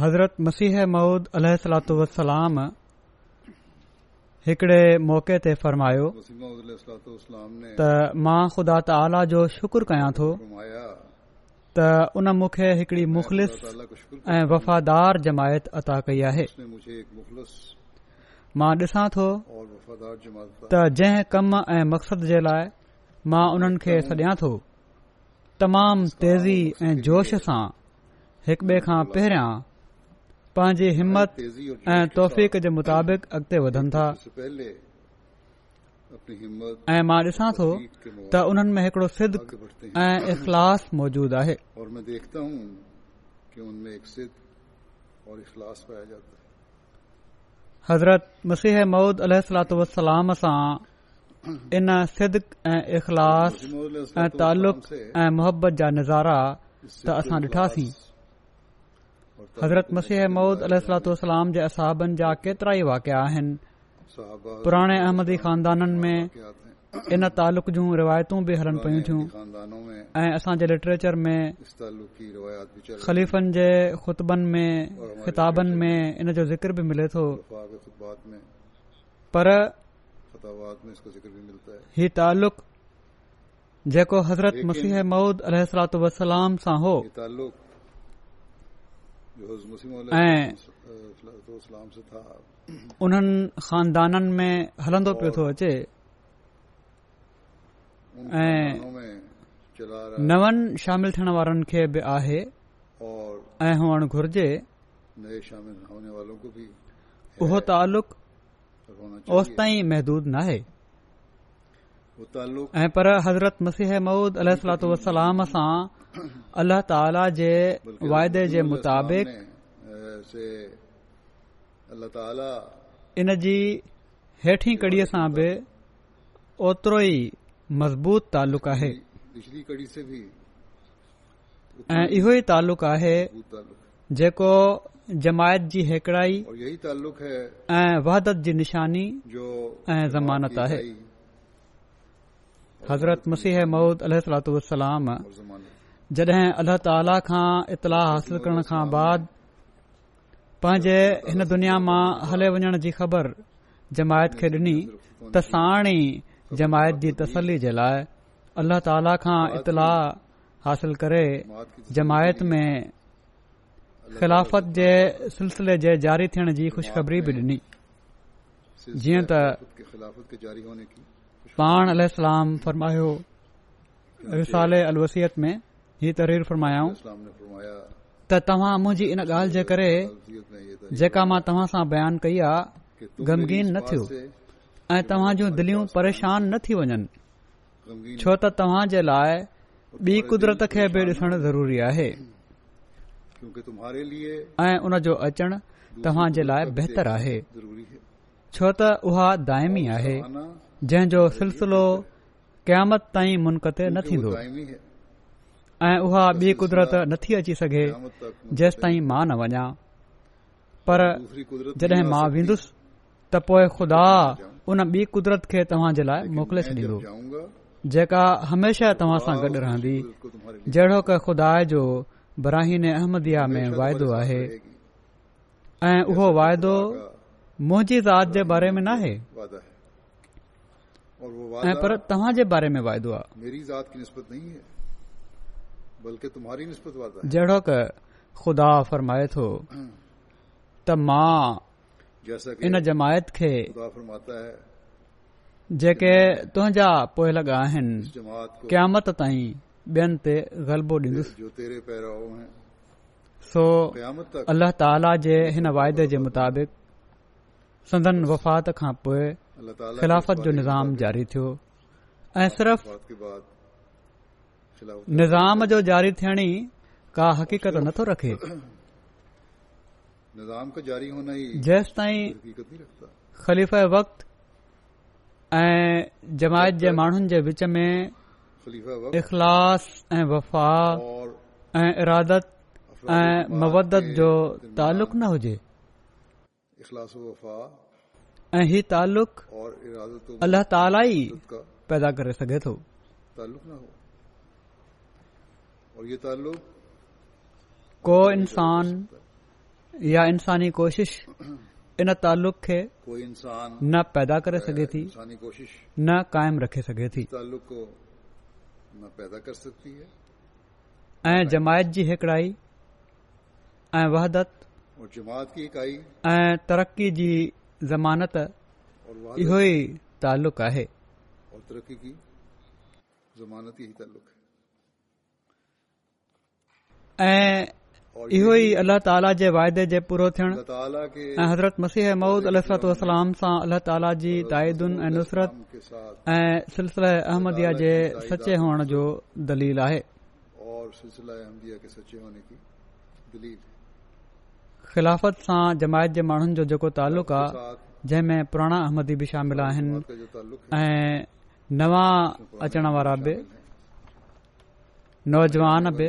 हज़रत मसीह महुूद अलह सलातू वलाम हिकड़े मौक़े ते फ़रमायो त मां ख़ुदा त जो शुक्र कयां थो त उन मूंखे हिकिड़ी मुख़लिस ऐं वफ़ादार जमायत अता कई आहे मां ॾिसां थो त जंहिं कम ऐं मक़सद जे लाइ मां उन्हनि खे सॾिया थो तमामु तेज़ी ऐं जोश सां हिकु ॿिए खां पहिरियां توفیق کے مطابق اگتے تو ان میں حضرت مسیح مود علیہ السلام وسلام سا ان سدق اخلاص تعلق محبت کا نظارہ اصا ڈاسی हज़रत मसीह मऊद अल सलातल जे असहाबनि जा केतिरा ई वाकिया आहिनि पुराणे अहमदी ख़ानदाननि में इन तालुक़ जूं रिवायतू बि हलनि पयूं थियूं ऐं असांजे लिटरेचर में ख़लीफ़नि जे ख़ुतबनि में ख़िताब में इन जो ज़िक्र बि मिले थो पर ही तालुक़ जेको हज़रत मसीह मऊद अल सलातलाम सां हो उन्हनि ख़ानदाननि में हलंदो पियो थो अचे नवनि शामिल थियण वारनि खे बि आहे ऐं हुअणु घुर्जे उहो तालुक़ ओसिताईं महदूदु न आहे पर हज़रत मसिहमूद अलात वलाम सां अल ताल जेदे जे मुताबिक़ इन जी हेठी कड़ीअ सां बि ओतिरो ई मज़बूत तालुक आहे ऐं इहो ई तालुक़ आहे जेको जमायत जी हेकड़ी तालुक है ऐं वहादत जी निशानी जो ज़मानत आहे हज़रत मसीह मुलाम जॾहिं अल्ला ताला खां इतलाह हासिल करण खां बाद पंहिंजे हिन दुनिया मां हले वञण जी ख़बर जमायत खे ॾिनी त साण ई जमायत जी तसल्ली जे लाइ अलाह ताला खां इत्ला हासिल करे जमायत में ख़िलाफ़त जे सिलसिले जे ज़ारी थियण जी खु़शख़री बि डि॒नी जीअं त पाण अलरमायो रिसाले अलवसियत में ही तरीर फरमायाऊं त तव्हां मुंहिंजी इन ॻाल्हि जे करे जेका मां तव्हां सां बयान कई आहे गमगीन न थियो ऐं तव्हां जूं दिलियूं परेशान न थी वञनि छो त तव्हांजे लाइ ॿी क़ुदरत खे बि उनजो अचण तव्हांजे लाइ बहितर आहे छो त उहा दायमी आहे जंहिंजो सिलसिलो क़यामत ताईं मुनक़त न थींदो ऐं उहा बि कुदरत नथी अची सघे जेस ताईं मां न वञा पर जॾहिं मां वेंदुस त पोए ख़ुदात खे तव्हां जे लाइ मोकिले छॾींदो जेका हमेशा तव्हां सां गॾु रहंदी जहिड़ो ख़ुदा जो बराहीन अहमदिया में वाइदो आहे ऐं उहो वाइदो मुंहिंजी ज़ात जे बारे में न आहे तव्हांजे बारे में ख़ुदा पोयल कयामत अल्लाह अलाह जे हिन वाइदे जे मुताबिक़ संदन वफ़ात खां पोइ ख़िलाफ़त जो निज़ाम जारी थियो निज़ाम जो जारी थियण ई का हक़ीक़त नथो रखे ताईं ख़लीफ़ वक़्त ऐं जमायत जे माण्हुनि जे विच में इख़लास ऐं वफ़ा ऐं इरादत ऐं मवदत जो तालुक़ न हुजे ऐं ही ताला ई पैदा करे सघे थो को इंसान या इन्सानी कोशिश इन तालुक़ खे कोई इंसान न पैदा करे सघे थी कोशिश न कायम रखे सघे थी तालुक़मायत जी हिकड़ाई ऐं वहदती ऐं तरक़ी जी ज़मानत इहो ई तालुक़ आहे ऐं इहो ई अलाह ताला जे वायदे जे पूरो थियण ऐं हज़रत मसीह मौद अलतलाम सां अलाह ताला जी ताइदुनि ऐं नुसरत ऐं सिलसिले अहमदिया जे सचे हुअण जो दलील आहे ख़िलाफ़त सां जमायत जे माण्हुनि जो जेको तालुक़ आहे जंहिं में पुराणा अहमदी बि शामिल आहिनि ऐं नवा अचण वारा बि नौजवान बि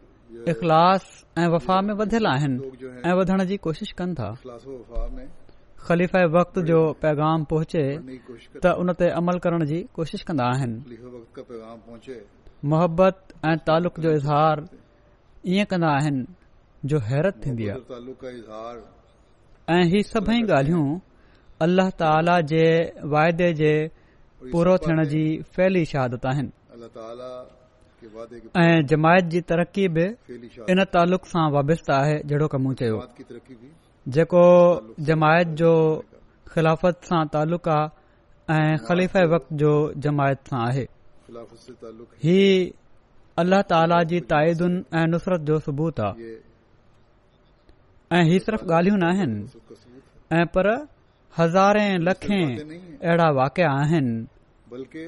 इख़ला ऐं वफ़ा में वधियल आहिनि ऐं वधण जी कोशिश कनि था ख़लीफ़ पैगाम पहुचे त उन ते अमल करण जी कोशिशि कंदा आहिनि मुहबत ऐं तालुक़ जो इज़हार ईअं कंदा आहिनि जो हैरत थींदी आहे ऐं ही सभई ॻाल्हियूं अल्ल ताला जे वायदे जे पूरो थियण जी फैली शहादत आहिनि ऐं जमायत जी तरक़ी बि इन तालुक़ सां वाबस्तु आहे जहिड़ो कमु चयो जेको जमायत जो ख़िलाफ़त सां तालुक़ आहे ऐं ख़लीफ़ वक़्त जो जमायत सां आहे ही अल्लाह ताला जी ताइदुनि ऐं नुसरत जो सबूत आहे ऐं ही सिर्फ़ ॻाल्हियूं न आहिनि ऐं पर हज़ारे लखे अहिड़ा वाकिया आहिनि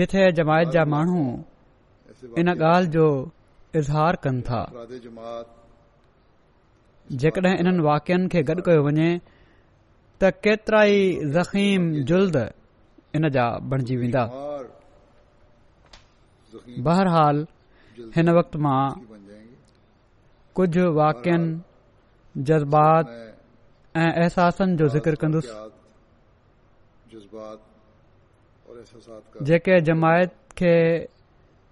जिथे जमायत जा माण्हू इन ॻाल्हि जो इज़हार कनि था जेकॾहिं इन्हनि वाक्यनि खे गॾु कयो वञे त केतिरा ई ज़ख़ीम जुल्द इन जा बणजी वेंदा बहरहाल हिन वक़्त मां कुझु वाक्यनि जज़्बात ऐं अहसासनि जो ज़िक्र कंदुसि जेके जमायत खे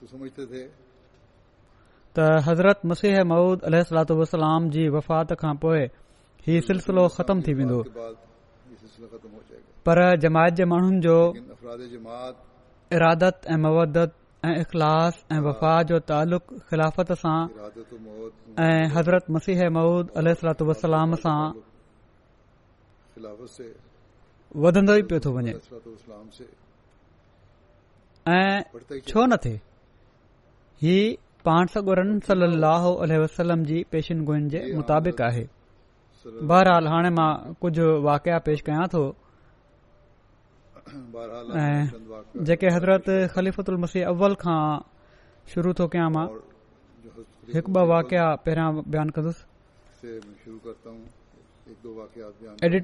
त हज़रत मसीह महुूद अल वसलाम जी वफ़ात खां पोइ हीउ सिलसिलो ख़तम थी वेंदो पर जमायत जे جو जो इरादत سان حضرت مسیح इख़लास علیہ वफ़ा जो سان خلافت سے हज़रत मसीह महुूद अलसलाम सां छो न थिए ही पाणी आहे बहरहाल हाणे मां कुझु वाकिआ पेश कयां थो कयां मां हिकु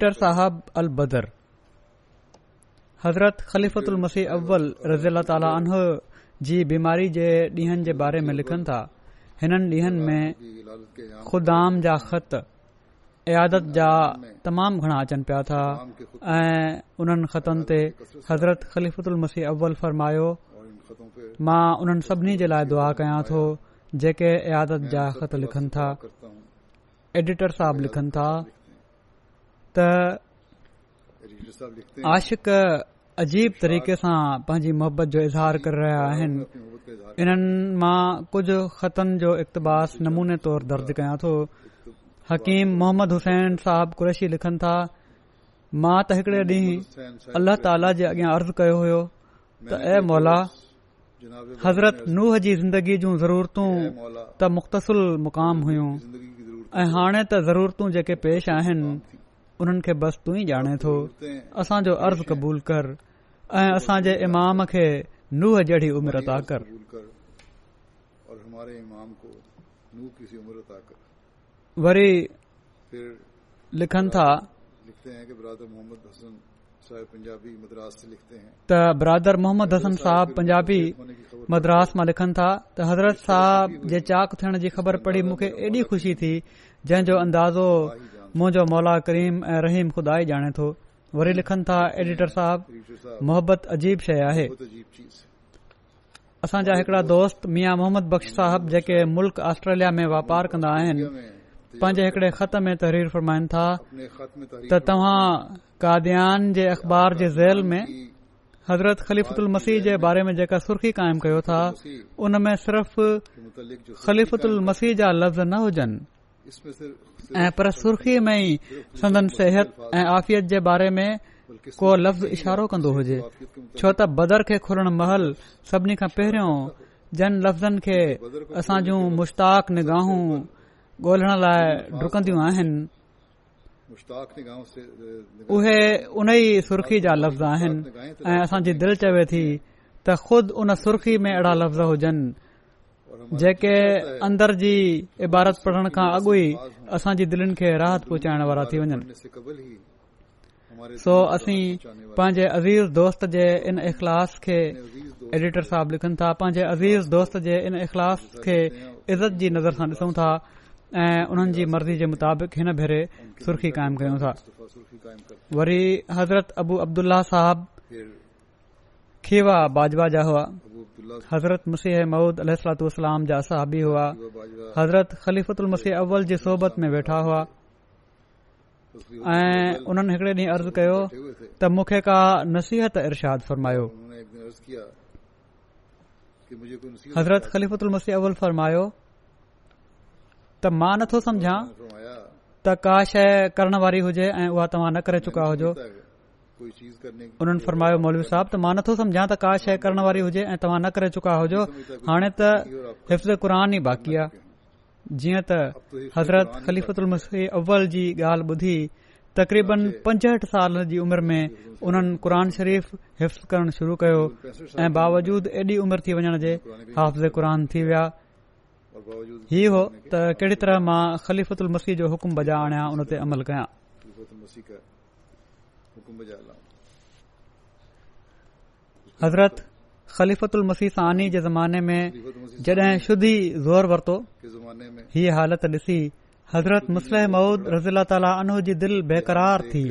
हज़रती जी बीमारी जे ॾींहनि जे बारे में लिखनि था हिननि ॾींहनि में ख़ुदाम जा ख़त इयादत जा तमामु घणा अचनि पिया था ऐं उन्हनि ख़तनि ते हज़रत ख़लीफ़ल मसीह अव्वल फरमायो मां उन्हनि सभिनी जे लाइ दुआ कयां थो जेके इयादत जा ख़त लिखनि था एडिटर साहब लिखनि था त आशिक़ अजीब तरीक़े सां पांजी मोहबत जो इज़हार कर रहिया आहिनि हिननि मां कुझु ख़तमु जो इक़बास नमूने तौर दर्ज कया थो हकीम मोहम्मद हुसैन साहब कुरैशी लिखन था मां त हिकड़े ॾींहु अल्लाह अल्ला ताला जे अॻियां अर्ज़ कयो हो त ए मौला हज़रत नूह जी ज़िंदगी जूं ज़रूरतू त मुख़्तसुल मुक़ाम हुयूं ऐं हाणे त ज़रूरतू जेके पेश आइन उन्हनि खे बसि तू ई ॼाणे तो असांजो अर्ज़ क़बूल कर ऐं असां जे इमाम खे नूह जहिड़ी उमिरि करिनि था त बरादर मोहम्मद हसन साहब पंजाबी मद्रास मां लिखनि था त हज़रत साहब जे चाक थियण जी ख़बर पढ़ी मूंखे एॾी ख़ुशी थी जंहिंजो अंदाज़ो मुंहिंजो मौला करीम ऐं रहीम खुदा ई ॼाणे थो वरी लिखनि था एडिटर साहब मोहबत अजीब शइ आहे असांजा हिकिड़ा दोस्त मिया मोहम्मद बख़्श साहब जेके मुल्क़ ऑस्ट्रेलिया में वापार कंदा आहिनि पंहिंजे हिकड़े ख़त में तहरीर फरमाइनि था त तव्हां कादयान जे अख़बार जे ज़ेल में हज़रत ख़लीफ़त मसीह जे बारे में जेका सुर्खी कायम कयो था उन में सिर्फ़ ख़लीफ़त मसीह जा लफ़्ज़ न हुजनि पर सुर्ख़ी में ई संदन सिहत ऐं आफ़ियत जे बारे में को लफ़्ज़ इशारो कंदो हुजे छो त बदर खे खुरण महल सभिनी खां पहिरियों जन लफ़्ज़नि खे असां जूं मुश्ताक़ निगाह ॻोल्हण लाइ डुकंदियूं आहिनि मुश्ताक़ई सुर्खी जा लफ़्ज़ आहिनि ऐं असांजी दिलि चवे थी त ख़ुद उन सुर्खी में अहिड़ा लफ़्ज़ हुजनि जेके अंदर जी इबारत पढ़ण खां अॻु ई असांजी दिलनि खे राहत पहुचाइण वारा थी वञनि सो असीं पंहिंजे अज़ीज़ दोस्त जे इन अख़लास खे एडिटर साहब लिखनि था पंहिंजे अज़ीज़ दोस्त जे इन इख़लास खे इज़त जी नज़र सां ॾिसूं था ऐं उन्हनि जी मर्ज़ी जे मुताबिक़ हिन भेरे सुर्खी क़ाइमु कयूं था वरी हज़रत अबू अब्दुल्ला साहब खेवा बाजवा हुआ हज़रत मुसीह महूद अलतूास जा सहाबी हुआ हज़रत ख़लीफ़तल मसीह अव्वल जी सोबत में वेठा हुआ ऐं उन्हनि हिकड़े ॾींहुं अर्ज़ु कयो त मूंखे का नसीहत फरमायो حضرت मसीह अव्वल اول त मां नथो सम्झां त का शइ करण वारी हुजे न करे चुका हुजो उन्हनि फरमायो मौलवी साहब त मां नथो समुझां त का शइ करण वारी हुजे ऐं तव्हां न करे चुका हुजो हाणे त हिफ़्ज़ क़ुरान ई बाक़ी आहे जीअं त हज़रत ख़लीफ़ल मसी अव्वल जी ॻाल्हि ॿुधी तकरीबन पंजहठि साल जी उमर में उन्हनि क़ुर शरीफ़ हिफ्ज़ करणु शुरू कयो ऐं बावजूद एॾी उमिरि थी वञण जे क़ुरान थी विया इहो हो त कहिड़ी तरह मां ख़लीफ़तल मसीह जो हुकुम बजा आणियां उन ते अमल कयां हज़रत सानी जे ज़माने में हीअ हालत ॾिसी हज़रत मुज़ीला ताला जी दिल बेक़रार थी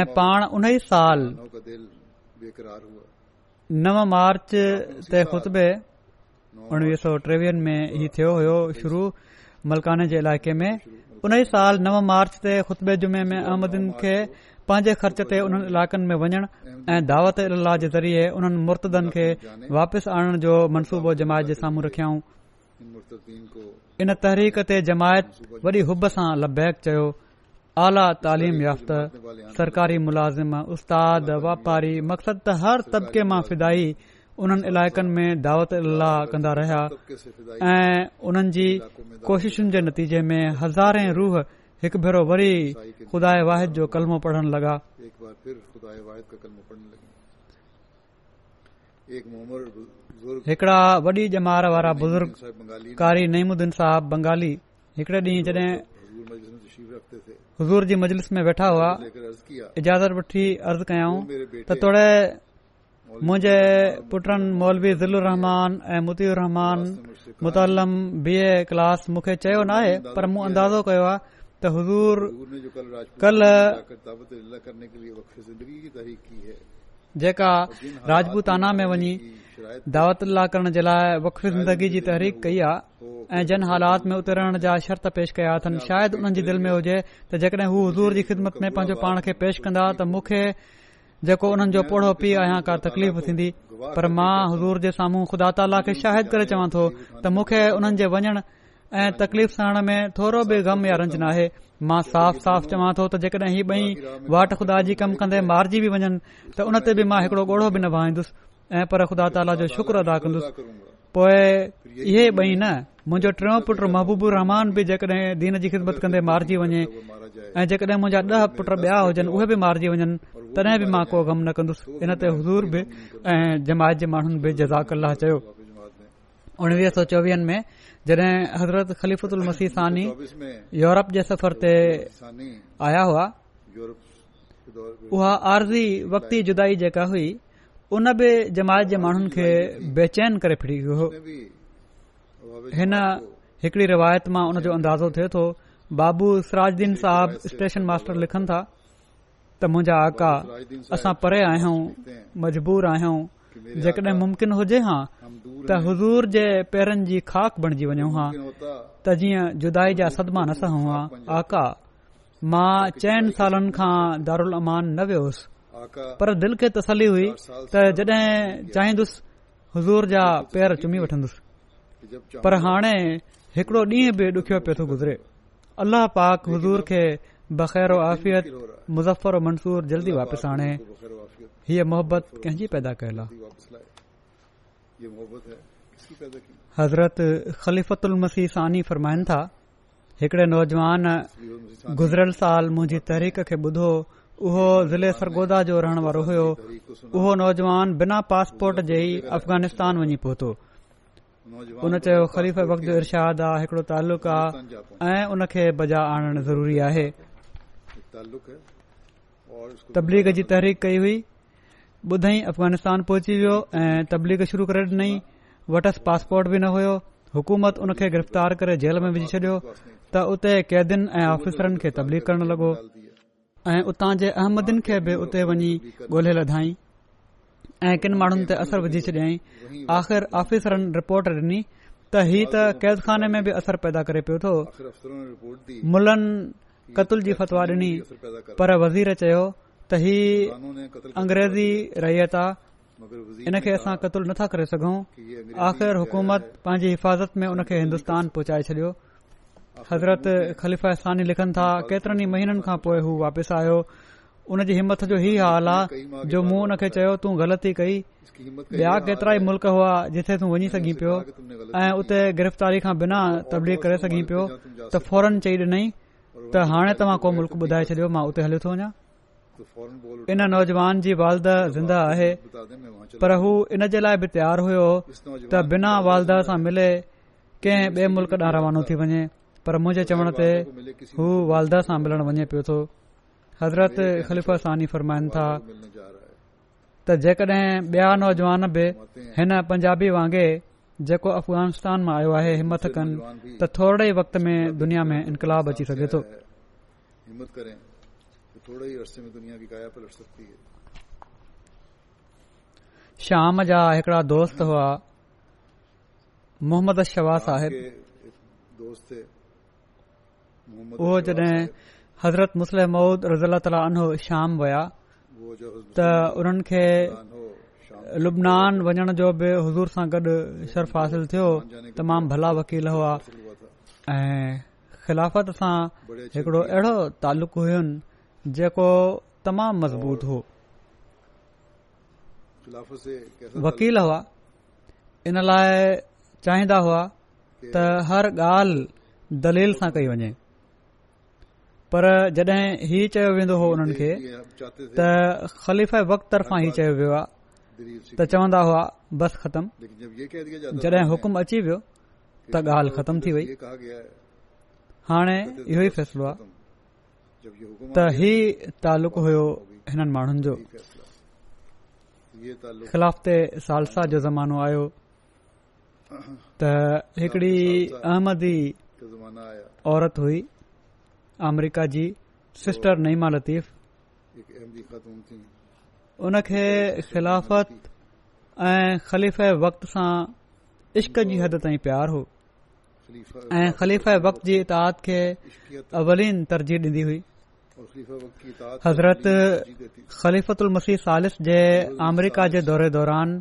ऐं पाण उन ई साल नव मार्च ते ख़ुतबे उणवीह सौ टेवीह में ही थियो हो मलकाने जे इलाइक़े में उन ई साल नव मार्च ते ख़ुतबे जुमे में अहमदन खे पंहिंजे ख़र्च ते उन्हनि इलाक़नि में वञण ऐं दावत इलाह जे ज़रिए उन्हनि मुर्तदन खे वापसि आणण जो मनसूबो जमायत जे साम्हूं रखियाऊं इन तहरीक ते जमायत वॾी हुब सां लबैक चयो आला तालीम याफ़्त सरकारी मुलाज़िम उस्ताद वापारी मक़सदु त हर तबिके मां फिदाई उन्हनि इलाइक़नि में दावत कंदा रहिया ऐं उन्हनि जी कोशिशुनि जे नतीजे में हज़ारे रूह हिकु भेरो वरी ख़ुदा जो कलमो पढ़ण लॻा हिकिड़ा वॾी जमार वारा बुज़ुर्ग कारी नईमुद्दीन साहब बंगाली हिकड़े ॾींहुं जॾहिं हज़ूर जी मजलिस में वेठा हुआ इजाज़त वठी अर्ज़ कयाऊं मुंहिंजे पुटनि मौलवी ज़िलुर रहमान ऐं मुर रहमान मुतलम बी ए क्लास मूंखे चयो न आहे पर मूं अंदाज़ो कयो आहे त हुज़ूर कल जेका राजपूताना में वञी दावतला करण जे लाइ वकफी ज़िंदगी जी तहरीक कई आहे ऐं जन हालात में उतरण जा शर्त पेश कया अथनि शायदि उन्हनि जी दिलि में हुजे त जेकॾहिं हू हज़ूर जी ख़िदमत में पंहिंजो पाण खे पेश कंदा त मूंखे जेको हुननि जो पोड़ो पीउ आहियां का तकलीफ़ थींदी पर मां हज़ूर जे साम्हूं ख़ुदा ताला खे शाहिद करे चवां थो त मूंखे हुननि जे वञण ऐं तकलीफ़ सहण में थोरो बि ग़म या रंज आहे मां साफ़ साफ़ चवां थो त जेकॾहिं हीउ ॿई वाट ख़ुदा जी कम कंदे मारजी बि वञनि त उन ते बि मां ॻोढ़ो बि न भाईंदुसि ऐं पर ख़ुदा ताला जो शुक्र अदा कंदुसि पोएं इहे ॿई न मुंहिंजो टियों محبوب महबूबु रहमान बि जेकॾहिं दीन जी ख़िदमत कंदे मारिजी वञे ऐं जेकॾहिं मुंहिंजा ॾह पुट बि॒या हुजनि उहे बि मारिजी वञनि तॾहिं बि मां को ग़म न कंदुसि इन ते हज़ूर बि ऐं जमायत जे माण्हुनि बि जज़ाक अलाह चयो उणवीह सौ चोवीह में जड॒हिं हज़रत ख़लीफ़ुदल मसी सानी यूरोप जे सफ़र ते आया हुआ उहा आरज़ी वकी जुदाई जेका हुई उन बि जमायत जे माण्हुनि खे बेचैन करे फिरी वियो हो हिन हिकड़ी रिवायत मां उन जो अंदाज़ो थिए थो बाबू सराजदीन साहब स्टेशन मास्टर लिखनि था त मुंहिंजा आका असां परे आहियूं मजबूर आहियूं जेकॾहिं मुमकिन हुजे हा त हज़ूर जे पेरनि जी ख़ाक बणजी वञूं हा त जीअं जुदाई जा सदमा न नसो हां आका मां चइनि सालनि खां दारुल अमान न वियोसि पर दिल खे तसली हुई त जॾहिं चाहिंदुसि हज़ूर जा पेर चुमी वठंदुसि पर हाणे हिकड़ो ॾींहुं बि ॾुखियो पियो थो गुज़रे अलाह पाक हज़ूर खे बख़ैरो आफ़ियत मुज़फ़र मंसूर जल्दी वापसि आणे हीअ मोहबत कंहिंजी पैदा कयल आहे हज़रत ख़ली मसीह सानी फ़रमाइनि था हिकड़े नौजवान गुज़िरियल साल मुंहिंजी तहरीक खे ॿुधो उहो ज़िले सरगोदा जो रहण वारो हुयो उहो नौजवान बिना पासपोर्ट जे ई अफ़ग़ानिस्तान वञी पहुतो उन चयो वक़्त जो इरादु आहे हिकड़ो तालुक़ु आहे ऐं उन खे बजा आणणु ज़रूरी आहे तबलीग जी तहरीक कई हुई ॿुधई अफ़ग़ानिस्तान पहुची वियो ऐं तबलीग शुरू करे ॾिनई वटस पासपोर्ट बि न हुयो हुकूमत उन खे गिरफ़्तार करे जेल में विझी छडि॒यो त उते कैदीनि ऐं आफ़ीसरनि खे तबलीग करण लॻो ऐं उतां जे अहमदन खे बि उते वञी ॻोल्हे लधाई ऐं किन माण्हुनि ते असर विझी छॾियईं आख़िर आफिसरनि रिपोर्ट डि॒नी त ही त कैज़ ख़ाने में बि असर पैदा करे पियो थो मुलनि क़तल जी फतवा डि॒नी पर वज़ीर चयो त ही अंग्रेज़ी रैयता हिन खे असां क़तल नथा करे सघूं आख़िर हुकूमत पंहिंजी हिफ़ाज़त में हुन खे हिंदुस्तान पहुचाए छडि॒यो हज़रत ख़लीफ़ा इस्थानी लिखनि था केतरनि महीननि खां पोइ हू वापिस आयो उन जी हिमत जो ही हाल आहे जो मूं हुन खे चयो तूं ग़लती कई ॿिया केतिरा ई मुल्क़ हुआ जिथे तूं वञी सघीं पियो ऐं उते गिरफ़्तारी खां बिना तब्दी करे सघी पियो त फौरन चई ॾिनई त हाणे तव्हां को मुल्क ॿुधाए छॾियो मां उते हलियो थो वञा इन नौजवान जी वालदह ज़िंदा आहे पर हू इन जे लाइ बि तयारु हुयो त बिना वालदह सां मिले कंहिं ॿिए मुल्क़ ॾांहुं रवानो थी वञे पर मुंहिंजे चवण ते हू वालदह सां मिलण वञे पियो थो हज़रत सानी फरमाइनि था त जेकॾहिं बिया नौजवान बि हिन पंजाबी वांगुरु जेको अफ़गानिस्तान मां आयो आहे हिमथ कनि त थोरे वक़्त में दुनिया में इनकलाब अची सघे थो शाम जा हिकिड़ा दोस्त हुआ मुहम्मद शबास आहे उहो हज़रत मुसलमद मऊद ताला अनो शाम विया त उन्हनि खे लुबनान वञण जो बि हज़ूर सां गॾु शर्फ़ हासिल थियो तमामु भला वकील हुआ ऐं ख़िलाफ़त सां हिकिड़ो अहिड़ो तालुक़ु हुयुन जेको तमामु मज़बूत हो वकील हुआ इन लाइ चाहिंदा हुआ त हर ॻाल्हि दलील सां कई वञे पर जॾहिं ही चयो वेंदो हो हुननि खे त ख़लीफ़ वक़्त तरफ़ां चयो वियो आहे त चवंदा हुआ बस ख़तम जॾहिं हुकुम अची वियो त ॻाल्हि ख़तम थी वई हाणे इहो ई फ़ैसिलो आहे त ही तालुक़ु हुयो हिननि माण्हुनि जो ख़िलाफ़ ते सालसा जो ज़मानो आयो त हिकड़ी अहमदी औरत हुई अमरिका जी सिस्टर नईमा लतीफ़ उनखे ख़िलाफ़त ऐं ख़लीफ़ वक्त सां इश्क जी हद ताईं प्यार हो ऐं ख़लीफ़ वक़ जी इताद खे अवलीन तरजीह ॾींदी हुई हज़रत ख़लीफ़त मसीह सालिस जे अमरीका जे दौरे दौरान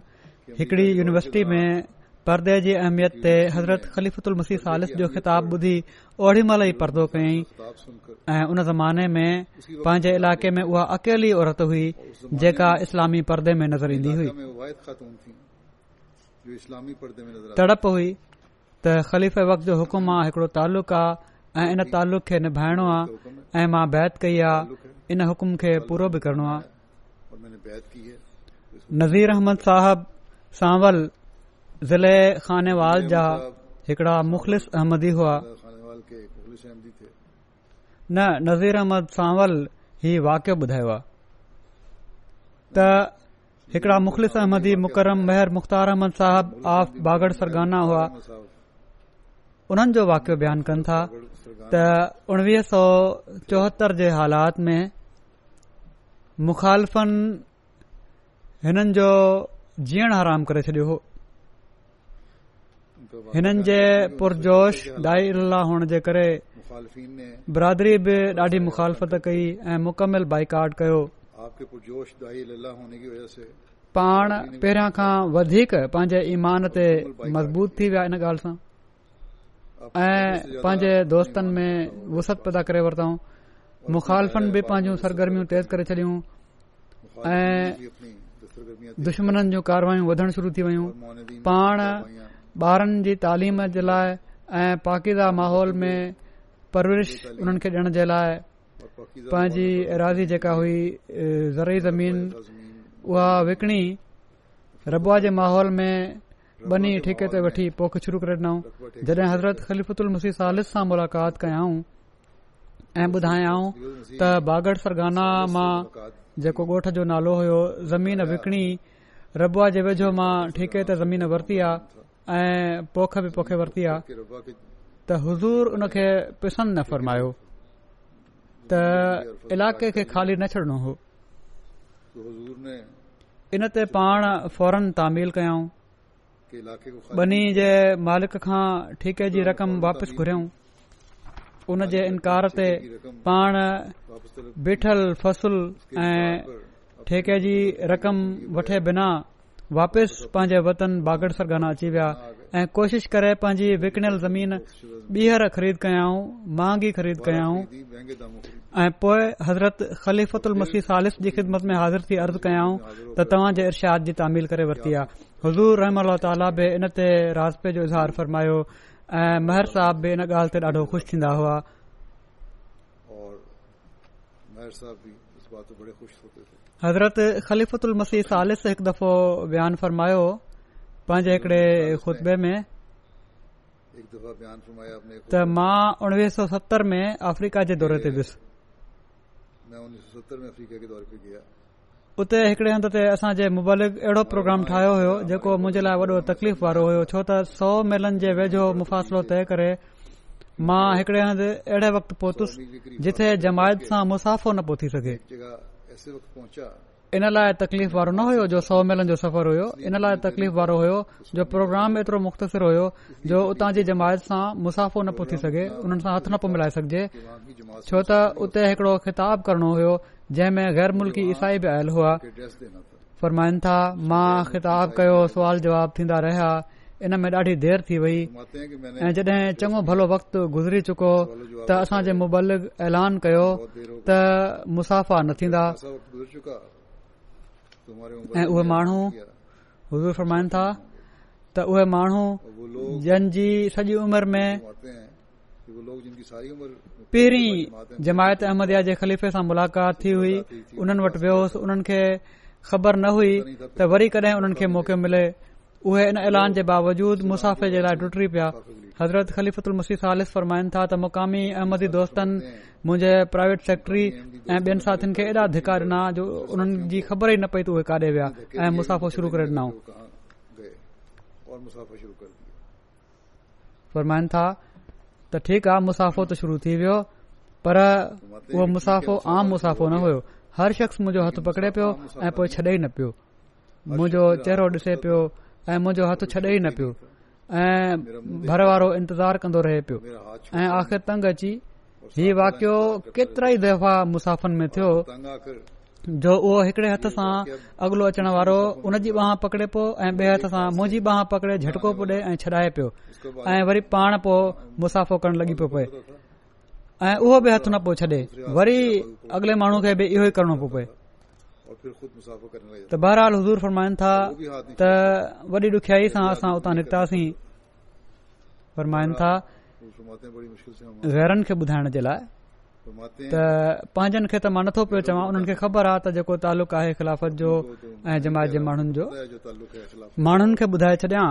हिकड़ी यूनिवर्सिटी में परदे जी अहमियत حضرت हज़रत ख़लीफ़ीफ़ाल خالص جو خطاب महिल ई परदो कयईं پردو उन ज़माने زمانے میں इलाक़े علاقے میں अकेली اکیلی عورت ہوئی جے کا اسلامی پردے میں نظر तड़प ہوئی تڑپ ہوئی जो خلیفہ وقت جو حکم आहे ऐं इन तालुक़ تعلق निभाइणो आहे ऐं मां बैत कई आहे इन हुकुम खे पूरो बि करणो आहे नज़ीर احمد صاحب سانول ज़िले ख़ानेवाल जा हिकड़ा मुख़लिस अहमदी हुआ न नज़ीर अहमद सांवल ही वाकियो ॿुधायो आहे त हिकड़ा मुखलिस अहमदी मुकरम मेहर मुख़्तार अहमद साहब ऑफ बागड़ सरगाना हुआ उन्हनि जो वाकियो बयानु कनि था त उणवीह सौ चोहतरि जे हालात में मुखालफ़न हिननि जो जीअण हराम करे छॾियो हो हिननि जे पुरजोशन बिरादरी बि ॾाढी मुखालफ़त कई ऐं मुकमल बाइकाट कयो पाण पहिरां खां वधीक पंहिंजे ईमान ते मज़बूत थी विया इन ॻाल्हि सां ऐं पंहिंजे दोस्तनि में वुसत पैदा करे वरिताऊं मुखालफ़न बि पंहिंजूं सरगर्मियूं तेज़ करे छॾियूं ऐं दुश्मन जूं कार्यवायूं वधण शुरू थी वयूं पाण ॿारनि जी तालीम जे लाइ ऐं पाकीदा माहौल में परवरिश हुननि खे ॾियण जे लाइ पंहिंजी राज़ी जेका हुई ज़री ज़मीन उहा विकणी रबुआ जे माहौल में बनी ठेके ते वठी पोख शुरू करे ॾिनऊं जॾहिं हज़रत ख़लीफ़त मुसी सालिस सां मुलाक़ात कयाऊं ऐं ॿुधायाऊं त बागड़ सरगाना मां जेको ॻोठ जो नालो होयो ज़मीन विकणी रबुआ जे वेझो मां ठेके ते ज़मीन वरती आहे ऐं पोख बि पोखे वरिती आहे त हज़ूर उन खे पिसन न फरमायो त इलाइक़े खे खाली न छॾणो हो इन ते पाण फौरन तामील कयऊं बनी जे मालिक खां ठीके जी रक़म वापसि घुरऊं उन जे इनकार ते पाण बीठल फसल ऐं ठेके जी रक़म वठे बिना वापस पंहिंजे वतन बागड़ सां गाना अची विया ऐं कोशिशि करे पंहिंजी विकिणल ज़मीन ॿीहर ख़रीद कयाऊं माहंगी ख़रीद कयाऊं ऐं पोएं हज़रत ख़िदमत में हाज़िर थी अर्ज़ कयाऊं त तव्हां जे इर्शाद जी तामील करे वरती आहे हज़ूर रहम बि हिन ते राजपे जो इज़हार फरमायो ऐं महर साहब बि इन ॻाल्हि ते ॾाढो ख़ुशि थींदा हुआ हज़रत ख़लीफ़ुतल मसीह सालिस हिकु दफ़ो बयानु फरमायो पंहिंजे हिकड़े खुतबे में त मां उणिवीह सौ सतरि में अफ्रीका जे दौरे ते वियुसि उते हिकड़े हंधि ते असांजे मुबालिक अहिड़ो प्रोग्राम ठाहियो हो जेको मुंहिंजे लाइ वॾो तकलीफ़ वारो हो छो त सौ मेलनि जे वेझो मुफ़ासिलो तय करे मां हिकड़े हंधि अहिड़े वक़्तु पहुतसि जिथे जमायत सां मुसाफ़ो न पियो थी सघे इन लाइ तकलीफ़ वारो न हुयो जो सौ मेलनि जो सफ़र हुयो इन लाइ तकलीफ़ वारो हुयो जो प्रोग्राम एतिरो मुख़्तसिर हुयो जो उतां जी जमायत सां मुसाफ़ो न पियो थी सघे उन्हनि सां हथ न पियो मिलाए सघिजे छो त उते हिकड़ो ख़िताब करणो हुयो जंहिं में गैर मुल्की ईसाई बि आयल हुआ फरमाइनि था मां ख़िताब कयो सुवाल जवाब थींदा रहिया इन में ॾाढी देर थी वई ऐं जॾहिं चङो भलो वक़्तु गुज़री चुको त असां जे मुबलिक ऐलान कयो त मुसाफ़ा न थींदा ऐ उहे माण्हू फरमाइनि था त उहे माण्हू जंहिंजी सॼी उमिरि में पहिरीं जमायत अहमदया जे ख़लीफ़े सां मुलाक़ात थी हुई उन्हनि वटि वियोसि उन्हनि खे ख़बर न हुई त वरी कॾहिं उन्हनि खे मौक़ो मिले उहे इन ऐलान जे बावजूद मुसाफ़े जे लाइ टुटी पिया हज़रत खलीफ़ीफ़िफ़रमायन था त मुक़ामी अहमदी दोस्तनि मुंहिंजे प्राइवेट सेक्रेटरी ऐं ॿियनि साथियुनि खे एॾा धिका ॾिना जो उन्हनि जी ख़बर ही न पई त उहे काॾे विया ऐं मुसाफ़ो शुरू करे था त ठीकु आहे मुसाफ़ो त शुरू थी वियो पर उहो मुसाफ़ो आम मुसाफ़ो न हुयो हर शख़्स मुंहिजो हथ पकड़े पियो ऐं पोइ छॾे ई न पियो मुंजो चेहरो ऐ मुंहिंजो हथ छॾे ई न पियो ऐ भर वारो इंतज़ार कंदो रहे पियो ऐ आख़िर तंग अची ही वाकियो केतिरा ई दफ़ा मुसाफ़रनि में थियो जो उहो हिकड़े हथ सां अॻिलो अचण वारो उनजी बांह पकड़े पियो ऐ बे॒ हथ सां मुंजी बाह पकड़े झटको पुॾे ऐं छॾाए पियो ऐ वरी पाण पो मुसाफ़ो करण लॻी पियो पए ऐ उहो बि हथ न पियो छॾे वरी अगले माण्हू खे बि इहो ई करणो पियो पए त बहरहाल हज़ूर फरमाइन था त वॾी ॾुखयाई सां असां उतां निकितासीं ॿुधाइण जे लाइ त पंहिंजनि खे त मां नथो पियो चवां उन्हनि खे ख़बर आहे त जेको तालुक़ु आहे ख़िलाफ़त जो ऐं जमायत जे माण्हुनि जो माण्हुनि खे ॿुधाए छॾियां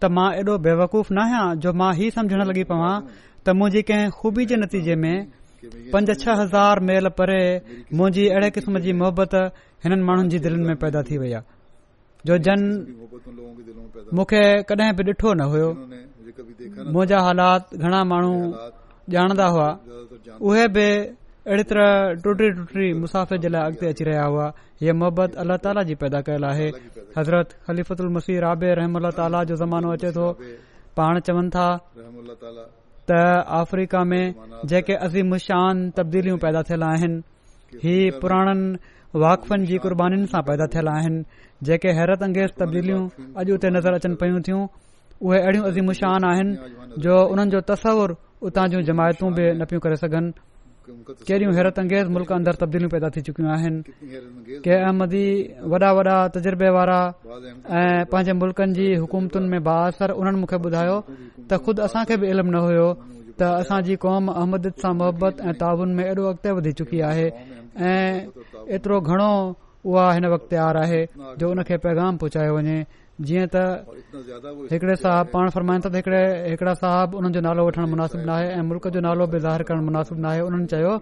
त मां एॾो बेवकूफ़ न आहियां जो मां हीउ समुझण लॻी पवां त मुंहिंजी कंहिं ख़ूबी जे नतीजे में पंज छह हज़ार मेल परे मुंजी अहिड़े क़िस्म जी मोहबत हिननि माण्हुनि जी दिलनि में पैदा थी वई आहे ॾिठो न हुयो मुजा हालात घणा माण्हू ॼाणदा हुआ उहे बि अहिड़ी तरह टुटड़ी टुटी मुसाफ़िर जे लाइ अॻिते अची रहिया हुआ हीअ मोहबत अल्ला जी पैदा कयल आहे हज़रती आबे रहम जो ज़मानो अचे पाण चवनि था त अफ्रीका में जेके अज़ीम शान तब्दीलियूं पैदा थियल आहिनि ही पुराणनि वाक़फ़नि जी क़ुर्बानीनि सां पैदा थियल आहिनि जेके हैरत अंगेज़ तब्दीलियूं अॼु उते नज़र अचनि पयूं थियूं उहे अहिड़ियूं अज़ीम शान आहिनि जो उन्हनि जो तस्वर उतां जूं जमायतूं बि न पियूं करे सघनि कहिड़ियूं हैरत अंगेज़ मुल्क अंदरि तब्दीलियूं पैदा थी चुकियूं आहिनि के अहमदी वॾा वॾा तजुर्बे वारा ऐं पंहिंजे मुल्कनि जी हुकूमतुनि में बासर असर उन्हनि मूंखे ॿुधायो त ख़ुद असांखे बि इल्म न हुयो त असांजी कौम अहमद सां मोहबत ऐं तावन में ऐडो अॻिते वधी चुकी आहे ऐतिरो घणो उहा हिन वक़्तु आहे जो उन खे पैगाम पहुचायो वञे जीअं त हिकिड़े साहिबु पाण फरमाइनि था हिकिड़ा साहब हुननि जो नालो वठण मुनासिब नाहे ऐं मुल्क़ जो नालो बि ज़ाहिर करणु मुनासिब नाहे उन्हनि चयो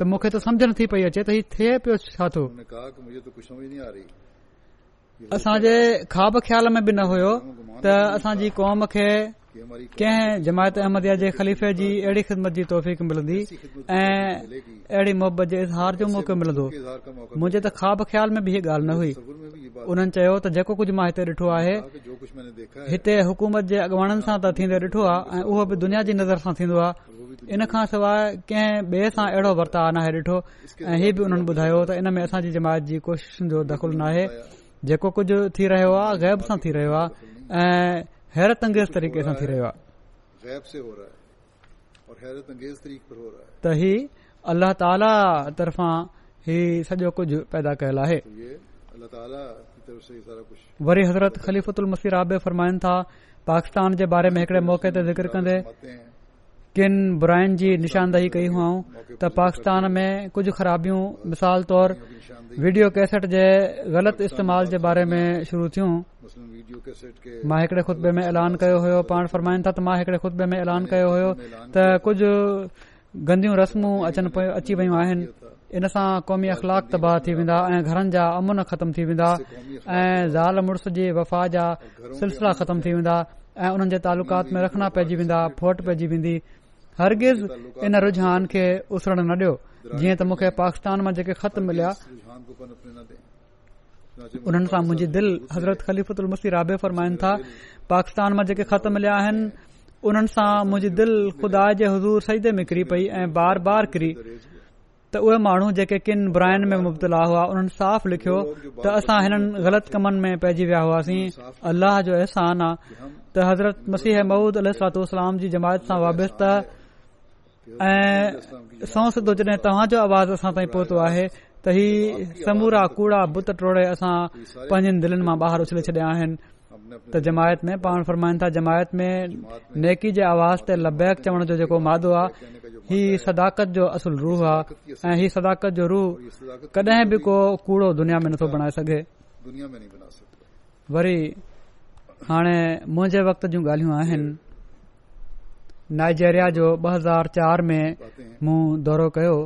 त मूंखे त समझ नथी पई अचे त हीउ थिए पियो छा थियो असांजे ख़्वाब ख़्याल में बि न हुयो त असांजी कौम खे कंहिं जमायत अहमद जे ख़लीफ़े जी अहिड़ी ख़िदमत जी तौफ़ीक़ मिलंदी ऐं अहिड़ी मुहबत जे इज़हार जो मौक़ो मिलंदो मुंहिंजे त ख़्वाब ख़्याल में बि इहा ॻाल्हि न हुई हुननि चयो त जेको कुझ मां हिते ॾिठो आहे हिते हुकूमत जे अॻवानी सां त थींदे ॾिठो आहे ऐं उहो बि दुनिया जी नज़र सां थींदो आहे इन खां सवाइ कंहिं ॿिए सां अहिड़ो वर्ताव नाहे ॾिठो ऐं इहे बि उन्हनि ॿुधायो त इन में असांजी जमायत जी कोशिशुनि जो दख़ल नाहे जेको कुझ थी रहियो आहे ग़ैब सां थी रहियो हैरत अंगेज़ तरीक़े सां थी रहियो आहे त ही अलाह ताला तरफ़ा ही सॼो कुझु पैदा कयल आहे वरी हज़रत ख़लीफ़ल मसीर आबे फरमाइनि था पाकिस्तान जे बारे में हिकड़े मौक़े ते ज़िक्र कंदे किन बुराइन जी निशानदही कई हुयूं त पाकिस्तान में कुझु ख़राबियूं मिसाल तौर वीडियो कैसेट जे ग़लति इस्तेमाल जे बारे में शुरू थियूं मां हिकड़े खुतबे में ऐलान कयो हो पाण फरमाइनि था त मां हिकड़े खुतबे में ऐलान कयो हो त कुझु गंदियूं रस्मूं अचनि अची वयूं आहिनि इन सां कौमी अख़लाक तबाह थी वेंदा ऐ घरनि जा अमन ख़त्म थी वेंदा ऐ ज़ाल मुड़ुस जी वफ़ा जा सिलसिला ख़त्म थी वेंदा ऐं उन्हनि जे तालुकात में रखना पइजी वेंदा फोट पइजी वेंदी हरगिज़ इन रुझान खे उसरण न ॾियो जीअं त मूंखे पाकिस्तान मां जेके ख़त मिलिया उन्हनि सां मुंहिंजी दिलि हज़रत ख़ली पाकिस्तान मां जेके ख़त मिलिया आइन उन्हनि सां मुंहिंजी दिलि खुदा जे हज़ूर सईदे किरी पई ऐं बार बार किरी त उहे माण्हू जेके किन बुरायन में मुबतला हुआ उन्हनि साफ़ लिखियो त असां हिननि ग़लति कमनि में पइजी विया हुआसीं अल्लाह जो अहसान आ त हज़रत मसीह अहमूद अलातोलाम जी जमायत सां वाबिस्त ऐं सौ सदो जॾहिं तव्हां आवाज़ असां ताईं पोहतो आहे त ही समूरा कूड़ा बुत टोड़े असां पंहिंजनि दिलनि मां बाहिर उछले छॾिया आहिनि त जमायत में पाण फरमाइनि था जमायत में नेकी जे आवाज़ ते लबैक चवण जो जेको मादो आहे ही सदाकत जो असुल रूह आहे ऐ ही सदाकत जो रूह कडहिं बि को कूड़ो दुनिया में नथो बणाए सघे वरी हाणे मुंहिंजे वक़्त जूं ॻाल्हियूं आहिनि नाइजेरिया जो 2004 हज़ार مون में मूं दौरो कयो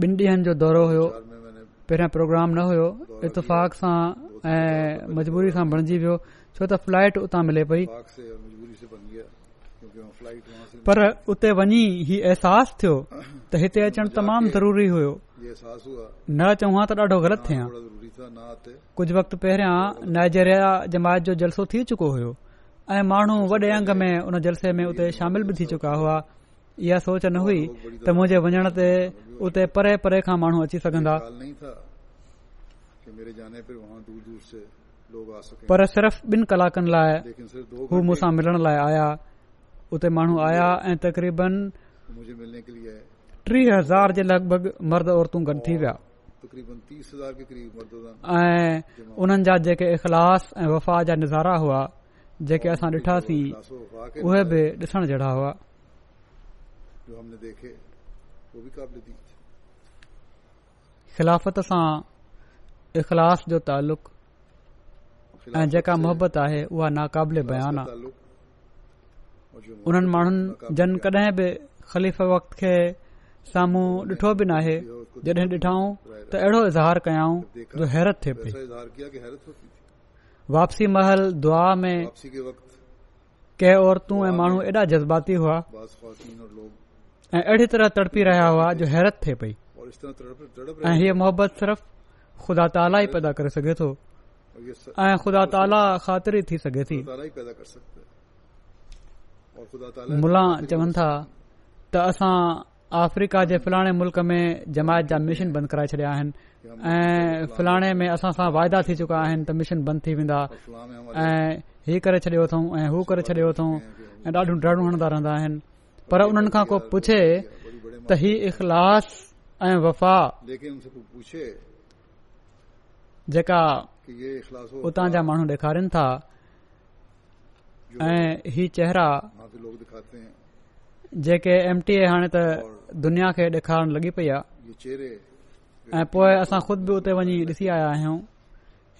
बीन ॾींहनि जो दौरो پروگرام पहिरियां प्रोग्राम न हुयो एतफ़ाक़ सां ऐं मजबूरी सां बणजी वियो छो त फ्लाइट उतां मिले पई पर उते वञी ही अहसासु थियो त हिते अचण तमामु ज़रूरी हो न चवां त ॾाढो ग़लति थिया कुझ वक्त पंया नाइजेरिया जमायत जो जलसो थी चुको हो ऐं माण्हू वॾे अंग में उन जलसे में शामिल बि थी चुका हुआ इहा सोच न हुई त मुंहिंजे वञण ते उते परे परे खां माण्हू अची सघंदा पर सिर्फ़ बिन कलाकनि लाइ हू मूंसां मिलण लाइ आया उते माण्हू आया ऐं तक़रीबन टी हज़ार जे लॻभॻि मर्द औरतूं गंद थी विया ऐं उन्हनि जा जेके इख़लास ऐं वफ़ा जा नज़ारा हुआ जेके असां ॾिठासीं उहे बि ॾिसण जहिड़ा हुआ ख़िलाफ़त सां इख़लास जो तालुक़ ऐं जेका मोहबत आहे उहा नाक़ाबिले बयानु आहे उन्हनि माण्हुनि जन कॾहिं बि ख़लीफ़ वक़्त खे साम्हूं ॾिठो बि नाहे जॾहिं ॾिठाऊं त अहिड़ो इज़हार कयाऊं जो हैरत थिए कयऊं वापसी महल दुआ में कंहिं औरतू ऐं माण्हू ऐॾा जज़्बाती हुआ ऐं अहिड़ी तरह तड़पी रहिया हुआ जो हैरत थिए पई ऐं हीअ मोहबत सिर्फ़ ख़ुदा ताला ई पैदा करे सघे थो ऐं ख़ुदा ताला ख़ाती थी सघे थी मुला चवनि था त असां अफ्रीका जे फलाणे मुल्क़ में जमायत जा मिशन बंदि कराए छॾिया आहिनि ऐं फलाणे में असां सां वायदा थी चुका आहिनि त मिशन बंदि थी वेंदा ऐं हीउ करे छॾियो अथऊं ऐं हू करे छॾियो अथऊं ऐं ॾाढो ड्रड़ू हणंदा रहंदा आहिनि पर उन्हनि खां को पुछे त ही इख़लास ऐं वफ़ा जे उतां जा माण्हू था ऐं चेहरा जेके एम टी ए हाणे त दुनिया खे ॾेखारण लॻी पई आहे ऐं पोइ असां खुद बि उते वञी ॾिसी आया आहियूं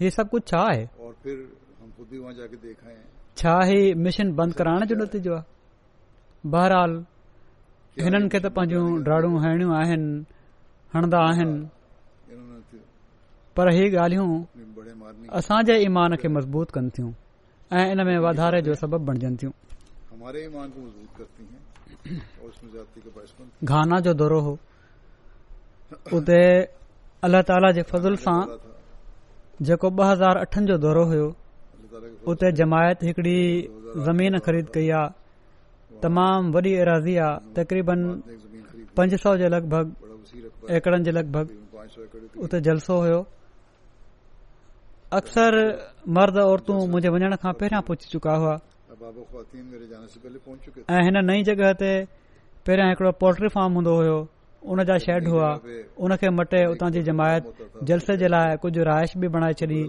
हीउ सभु कुझु छा आहे छा ही मिशन बंदि कराइण जो नतीजो आहे बहरहाल हिननि खे त पंहिंजूं ड्राड़ू हणणियूं आहिनि हणंदा आहिनि पर ही ॻाल्हियूं असांजे ईमान खे मज़बूत कनि थियूं ऐं इन में वाधारे जो सबबु बणजनि थियूं घाना जो दौरो हो उते अलाह ताला जे फज़ल सां जेको ॿ हज़ार अठनि जो दौरो हो उते जमायत हिकड़ी ज़मीन ख़रीद कई आहे तमामु वॾी ऐराज़ी आहे तक़रीबन पंज सौ जे लॻभॻि एकड़नि जे लॻभॻि उते जलसो हुयो अक्सर मर्द औरतूं मुझे वञण खां पहिरियां पुछी चुका हुआ ऐं हिन नई जगह ते पहिरां हिकड़ो पोल्ट्री फार्म हूंदो हो शेड हुआ हुन खे मटे उतां जी जमायत जलसे जे लाइ कुझु राइश बि बणाए छॾी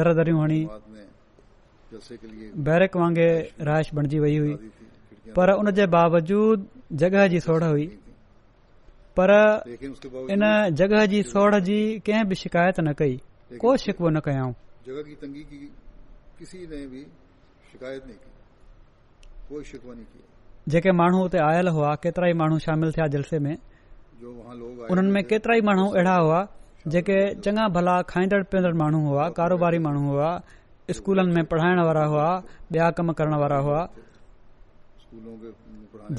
दर दरियूं हणी बैरेक वांगुरु राइश बणजी वई हुई पर उन जे बावजूद जॻह जी सोढ़ हुई पर इन जॻह जी सोड़ जी कंहिं बि शिकायत न कई को शिकव न कयऊं जेके माण्हू हुते आयल हुआ केतिरा ई माण्हू शामिल थिया जलसे में उन्हनि में केतिरा ई माण्हू अहिड़ा हुआ जेके चङा भला खाईंदड़ पीअंदड़ माण्हू हुआ कारोबारी माण्हू हुआ स्कूलनि में पढ़ाइण वारा हुआ ॿिया कम करण वारा हुआ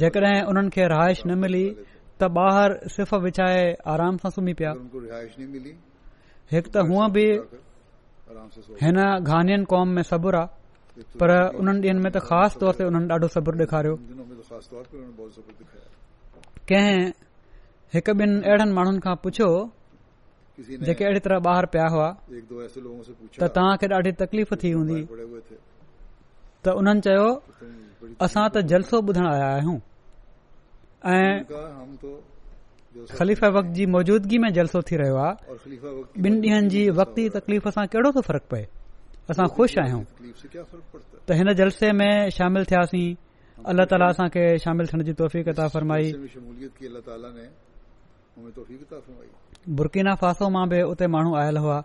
जेकॾहिं उन्हनि खे रहाइश न मिली त ॿार सिफ़ विछाए आराम सां सुम्ही पिया हिकु त हुअ बि हिन गानियन कौम में सबुरु आहे पर उन्हनि ॾींहनि में त ख़ासि तौर ते उन्हनि ॾाढो सब्र ॾेखारियो कंहिं हिक ॿिनि अहिड़नि माण्हुनि खां पुछियो जेके अहिड़ी तरह ॿाहिरि पिया हुआ त तव्हांखे ॾाढी तकलीफ़ थी हूंदी त उन्हनि चयो असां त जलसो ॿुधण आया आहियूं ऐं ख़लीफ़ा वक्त जी मौजूदगी में जलसो थी रहियो आहे ॿिनि ॾींहनि जी वक़्ती तकलीफ़ सां कहिड़ो थो फ़र्कु पए असां खुश आहियूं त हिन जलसे में शामिल थियासीं अल्ला ताला असांखे शामिल थियण जी बुरकीना फासो मां बि उते माण्हू आयल हुआ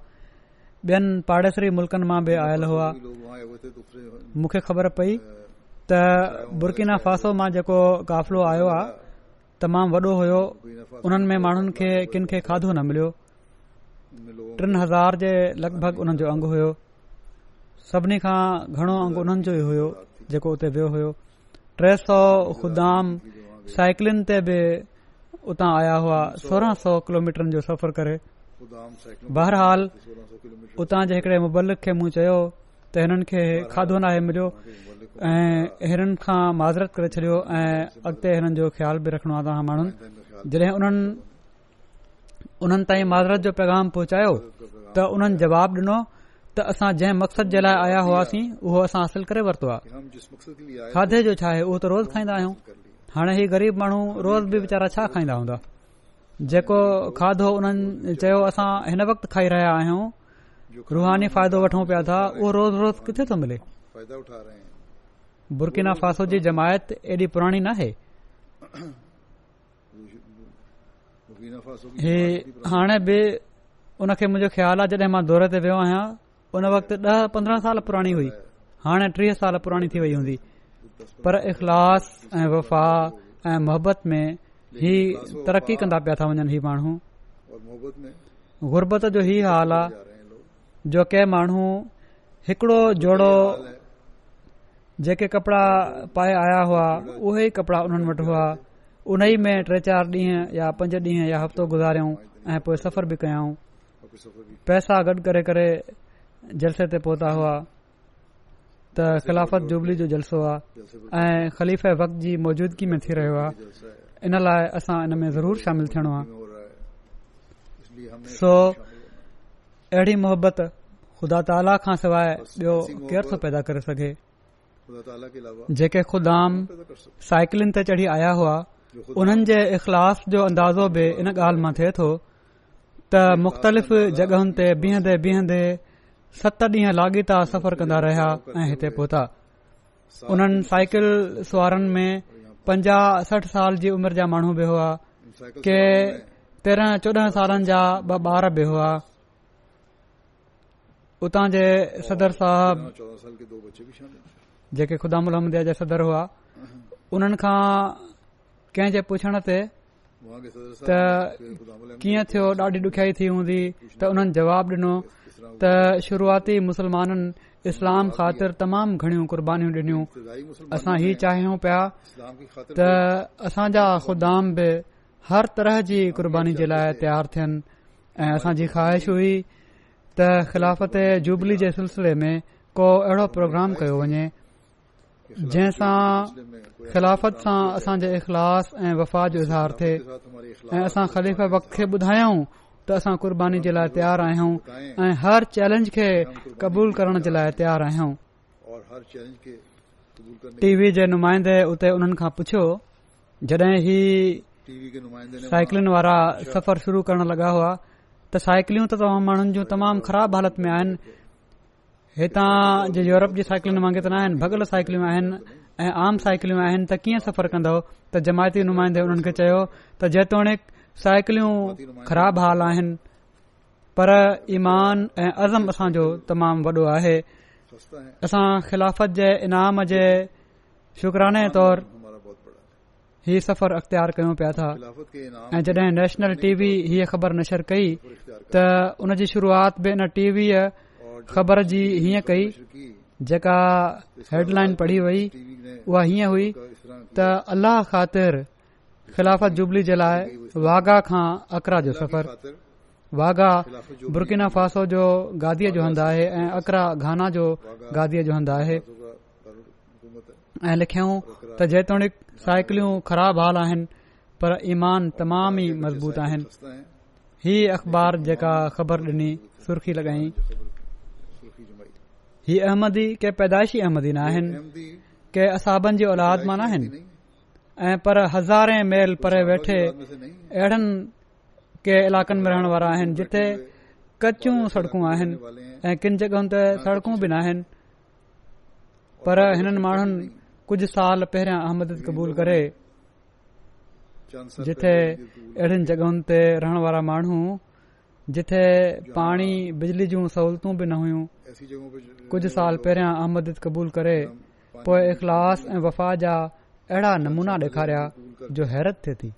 ॿियनि पाड़ेसरी मुल्कनि मां बि आयल हुआ मुखे ख़बर पई त बुरकीना फासो मां जेको काफ़िलो आयो आहे तमामु वॾो हुयो उन्हनि में माण्हुनि खे किन खे खाधो न मिलियो टिन हज़ार जे लॻभॻि हुननि जो अंग हुयो सभिनी खां घणो अंग हुननि जो ई हुयो जेको उते वियो हुयो टे सौ खुदाम साइकिलिन ते बि उतां आया हुआ सोरहां सौ किलोमीटर जो सफ़र करे बहरहाल उतां जे हिकड़े मुबलिक खे मूं चयो त हिननि खे खाधो नाहे मिलियो ऐं हिननि खां माज़रत करे छॾियो ऐं अगि॒ते हिननि जो ख़्याल बि रखणो आ त माण्हुनि जॾहिं हुननि हुननि ताईं माज़रत जो पैगाम पहुचायो त जवाब त असां जंहिं मक़सद जे लाइ आया हुआसीं उहो असां हासिल करे वरितो आहे खाधे जो छा आहे उहो त रोज़ खाईंदा आहियूं हाणे ही ग़रीब माण्हू रोज़ बि वेचारा छा खाईंदा हूंदा जेको खाधो हुननि चयो असां हिन वक़्त खाई रहिया आहियूं रुहानी फ़ाइदो वठूं पिया था उहो रोज़ रोज़ किथे तो मिले बुरकिना फासो जी जमायत एॾी पुराणी नाहे ही हाणे बि हुन खे मुंहिंजो ख़्यालु आहे जॾहिं मां दौरे ते वियो आहियां उन वक़्तु ॾह पंद्रहं साल पुराणी हुई हाणे टीह साल पुराणी थी वई हूंदी पर इख़लास ऐं वफ़ा ऐं मोहबत में ही तरक़ी कंदा पिया था वञनि ही माण्हू गुरबत जो ही हाल आहे जो के माण्हू हिकिड़ो जोड़ो जेके कपड़ा पाए आया हुआ उहे कपड़ा उन्हनि वटि हुआ उन ई में टे चार ॾींह या पंज ॾींह या हफ़्तो गुज़ारियऊं ऐं पोए सफ़र बि कयाऊं पैसा गॾु करे करे जलसे ते पहुता हुआ त ख़िलाफ़त जुबली जो जलसो आहे ऐं ख़लीफ़ वक्त जी मौजूदगी में थी रहियो आहे इन लाइ असां में ज़रूर शामिल थियणो आ सो अहिड़ी मोहबत ख़ुदा ताला खां सवाइ ॿियो केर थो पैदा करे सघे जेके ख़ुदाम साइकिलिन ते चढ़ी आया हुआ उन्हनि जे इख़िलाफ़ जो अंदाज़ो बि इन ॻाल्हि मां थिए थो त मुख़्तलिफ़ जगहियुनि ते बीहंदे बीहंदे सत ॾींहं लाॻीता सफ़र कंदा रहिया ऐं हिते पहुता उन्हनि साइकिल सुआरनि में पंजाह सठ साल जी उमर जा माण्हू बि हुआ के तेरहां चोॾहनि सालनि जा ॿ ॿार बि हुआ उतां जे सदर साहब जेके खुदा जा सदर हुआ उन्हनि खां कंहिं जे पुछण ते त कीअं थियो ॾाढी ॾुखयाई थी हूंदी त उन्हनि जवाब ॾिनो त शुरूआती मुस्लमाननि इस्लाम ख़ातिर तमामु घणियूं क़ुर्बानीूं ॾिनियूं असां हीउ चाहियूं पिया त असांजा खुदाम बि हर तरह जी क़ुर्बानी जे लाइ तयार थियनि ऐं असांजी ख़्वाहिश हुई त ख़िलाफ़त जुबली जे सिलसिले में को अहिड़ो प्रोग्राम कयो वञे जंहिंसां ख़िलाफ़त सां असांजे इख़लास ऐं वफ़ा जो इज़हार थे ऐं असां ख़लीफ़ वक खे ॿुधायूं त असां क़ुर्बानी जे लाइ तयार आहियूं ऐं हर चैलेंज खे क़बूल करण जे लाइ तयार आहियूं टीवी जे नुमाइंदे उते उन्हनि खां पुछियो ही साइक्लिन वारा सफ़र शुरू करण लॻा हुआ त साइकिलियूं त तमामुनि तमाम ख़राब हालत में आहिनि हितां जे यूरोप जी साइकिलुनि मागे त न आहिनि भॻल साइकिलियूं आहिनि ऐं आम साइक्लियूं आहिनि त कीअं सफ़र कंदो त जमायती नुमाइंदे हुननि खे चयो त जेतोणीक साइकिलूं ख़राब हाल आहिनि पर ईमान ऐं अज़म असांजो तमामु वॾो आहे असां ख़िलाफ़त जे इनाम जे शुकराने तौर ही सफ़र अख़्तियार कयूं पिया था ऐ जड॒हिं नेशनल टीवी हीअ ख़बर नशर कई त उन जी शुरूआत बि इन टीवीअ ख़बर जी हीअं कई जेका हेडलाइन पढ़ी वई उहा हीअं हुई त अल्लाह ख़ातिर ख़िलाफ़त जुबली जे लाइ वाघा खां सफ़र वाघा जो हंदा आहे जेतोणीक ख़राब हाल आहिनि पर ईमान तमाम ई मज़बूत आहिनि ही अख़बार जेका ख़बर सुर्ख़ी सुर्ख ही अहमदी अहमदी न आहिनि के असाब ऐं पर हज़ारे महिल परे वेठे अहिड़नि के इलाकनि में रहण वारा आहिनि जिथे कच सू आहिनि ऐं किन जगहुनि ते सड़कूं बि न आहिनि पर हिननि माण्हुनि कुझु साल पहिरियां अहमद क़बूल करे जिथे अहिड़ियुनि जगहियुनि ते रहण वारा माण्हू जिथे पाणी बिजली जूं सहूलियतूं बि न हुइयूं कुझु साल पहिरियां अहमद क़बूल करे पोइ इख़लास ऐं वफ़ा जा अहिड़ा नमूना ॾेखारिया जो हैरत थे थी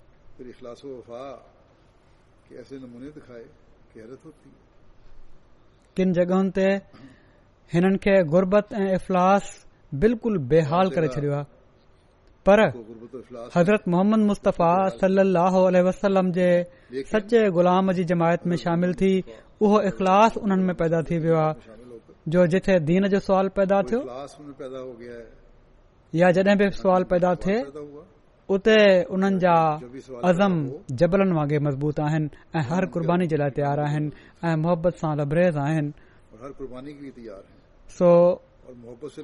किन जॻहियुनि ते हिननि खे गुरबत ऐं इख़लास बिल्कुलु बेहाल करे छॾियो आहे पर हज़रत मोहम्मद मुस्तफ़ा सली अलसलम जे सचे ग़ुलाम जी जमायत में शामिल थी उहो इख़लास उन्हनि में पैदा थी वियो आहे जो जिथे दीन जो सवाल पैदा थियो या जॾहिं बि सुवाल पैदा थे उते उन्हनि जा आज़म जबलनि वांगुरु मज़बूत आहिनि ऐं हर क़ुर्बानी जे लाइ तयार आहिनि ऐं मुहबत सां लबरेज़ आहिनि सो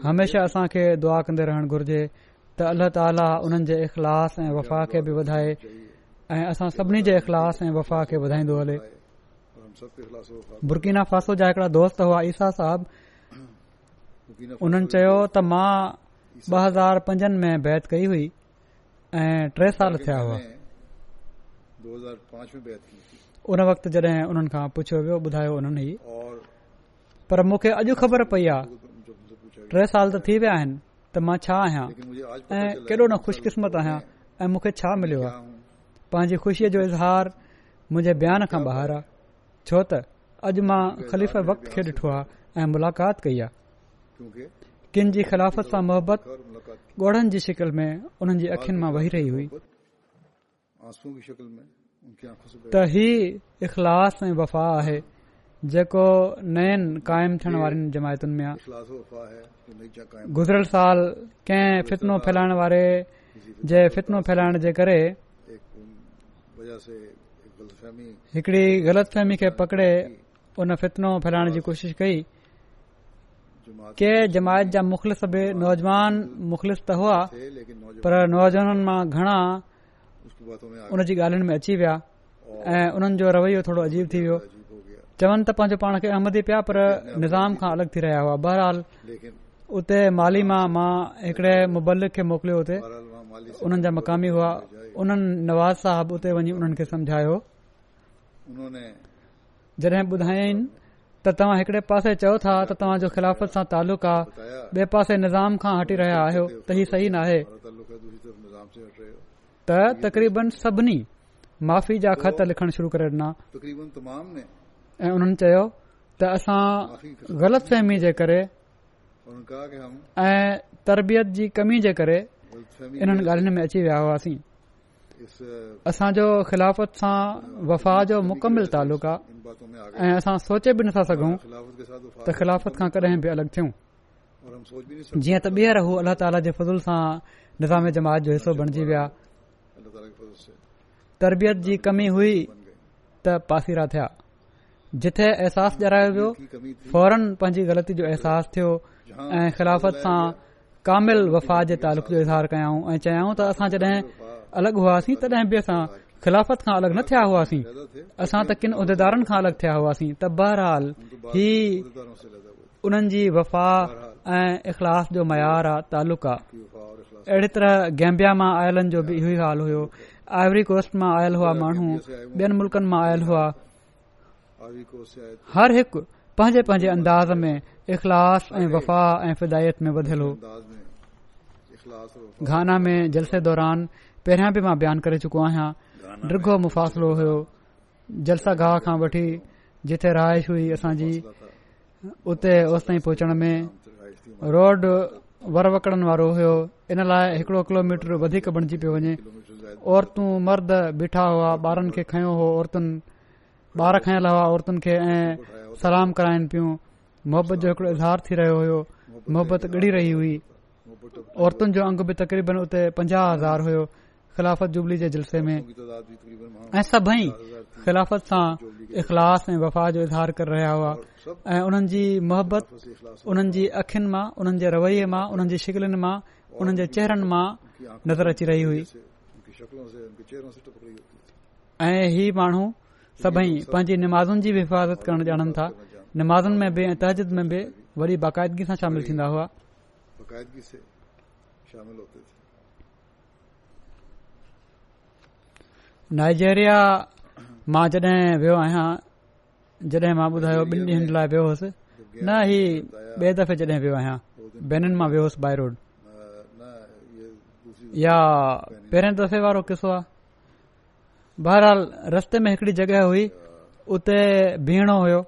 हमेशा असां खे दुआ कन्दे रहण घुर्जे त अल्ला ताला उन्हनि जे अख़लास ऐं वफ़ाक़ खे बि वधाए ऐं असां सभिनी जे अख़लास ऐं वफ़ाक़ खे वधाईंदो हले बुरकीना फासो जा हिकड़ा दोस्त हुआ ईसा साहब उन्हनि चयो त मां ॿ हज़ार पंजनि में बैत कई हुई ऐं टे साल थिया हुआ उन वक़्त पुछियो वियो पर मूंखे अॼु ख़बर पई आहे टे साल त थी विया आहिनि त मां छा आहियां ऐं केॾो न ख़ुशकिस्मत आहियां ऐं मूंखे छा मिलियो आहे पंहिंजी खु़शीअ जो इज़हार मुंहिंजे बयान खां बहार आहे छो त अॼु मां ख़लीफ़ खे ॾिठो आहे ऐं मुलाक़ात कई आहे किन जी ख़िलाफ़त सां मुहबत ॻोढ़नि जी शिकिल में उन्हनि जी अखियुनि मां वेही रही हुई त हीउ इख़लास ऐं वफ़ा आहे जेको नए कायम थियण वारी जमायतुनि में गुज़िरियल साल कंहिं फितनो फैलाइण वारे जे फितनो फैलाइण जे करे हिकड़ी ग़लति फहमी खे पकड़े उन फितनो फैलाइण जी कोशिश कई के जमायत जा मुख़लिस बि नौजवान मुख़लिस त हुआ पर नौजवाननि मां घणा उन जी ॻाल्हियुनि में अची विया ऐं उन्हनि जो रवैयो थोरो अजीब थी वियो चवनि त पंहिंजो पाण खे अहमदी पिया पर निज़ाम खां अलॻि थी रहिया हुआ बहरहाल उते माली मां मां हिकड़े मुबलिक खे मोकिलियो हुते उन्हनि जा मक़ामी हुआ उन्हनि नवाज़ साहब उते वञी उन्हनि खे सम्झायो जॾहिं ॿुधायाईं त तव्हां हिकड़े पासे चयो था त तव्हां जो खिलाफ़त सां तालुका ॿिए पासे निज़ाम खां हटी रहिया आहियो त हीउ सही नाहे त तक़रीबन सभिनी माफ़ी जा ख़त लिखण शुरू करे ॾिना ऐं उन्हनि चयो त असां ग़लति जे करे ऐं तरबियत जी कमी जे करे इन्हनि ॻाल्हियुनि में अची विया हुआसीं असांजो ख़िलाफ़त सां वफ़ा जो मुकमिल तालुक़ु आहे ऐं असां सोचे बि नथा सघूं त ख़िलाफ़त खां कॾहिं बि अलॻि थियूं जीअं त ॿीहर हू अल्ला ताला जे फज़ूल सां निज़ाम जमात जो हिसो बणजी विया तरबियत जी कमी हुई त पासीरा थिया जिथे अहसासु जारायो वियो फौरन पंहिंजी ग़लती जो अहसासु थियो ऐं ख़िलाफ़त सां कामिल वफ़ा जे तालुक़ जो इज़हार कयऊं ऐं चयाऊं त असां जॾहिं अलॻि हुआसीं तॾहिं बि असां खिलाफ़त खां अलॻि न थिया हुआसीं असां त किन उहिदेदारनि खां अलॻि थिया हुआसीं त बहरहाल ही उन जी वफ़ा ऐं इख़लास जो मयार आहे तालुक़ अहिड़े तरह गैम्बिया मां आयलनि जो बि इहो हाल हुयो आइवरी कोस्ट मां आयल हुआ माण्हू ॿियनि मुल्क़नि मां आयल हुआ हर हिकु पंहिंजे पंहिंजे अंदाज़ में इख़लास ऐं वफ़ा ऐं फिदायत में वधियलु हो घाना में जलसे दौरान पहिरियां बि मां बयानु करे चुको आहियां डिघो मुफ़ासिलो हुयो जलसा गाह खां वठी जिथे रहाइश हुई असांजी उते होसि ताईं पहुचण में रोड वर वरवकड़नि वारो हुयो इन लाए हिकड़ो किलोमीटर वधीक बणजी पयो वञे औरतूं मर्द बीठा हुआ ॿारनि खे खयो हो औरतुनि ॿार खयल हुआ औरतुनि खे ऐं सलाम कराइन पियूं मोहबत जो हिकड़ो इज़हार थी रहियो हो मोहबत गड़ी रही हुई औरतुनि जो अंग बि तकरीबन उते पंजाह हज़ार हुयो ख़िलाफ़त जुबली जे जल्से में ऐं सभई ख़िलाफ़त सां इख़लास ऐं वफ़ा जो इज़हार करे रहिया हुआ ऐं उन्हनि जी मोहबत उन्हनि जी अखियुनि मां उन्हनि जे रवै मां उन्हनि जी शिकिलनि मां उन्हनि जे चेहरनि मां नज़र अची रही हुई ऐं ही माण्हू सभई नमाज़न जी बि हिफ़ाज़त करण ॼाणनि था निमाज़न में बि ऐं तहज़द में बि वरी बाक़ाइदगी सां शामिल थींदा हुआ नाइजेरिया मां जॾहिं वियो आहियां जॾहिं मां ॿुधायो ॿिनि ॾींहनि लाइ वियो हुउसि न ही ॿिए दफ़े जॾहिं वियो आहियां ॿिन्हिनि मां वियो हुउसि रोड या पहिरें दफ़े वारो किसो आहे बहरहाल रस्ते में हिकड़ी जॻहि हुई उते बीहणो हुयो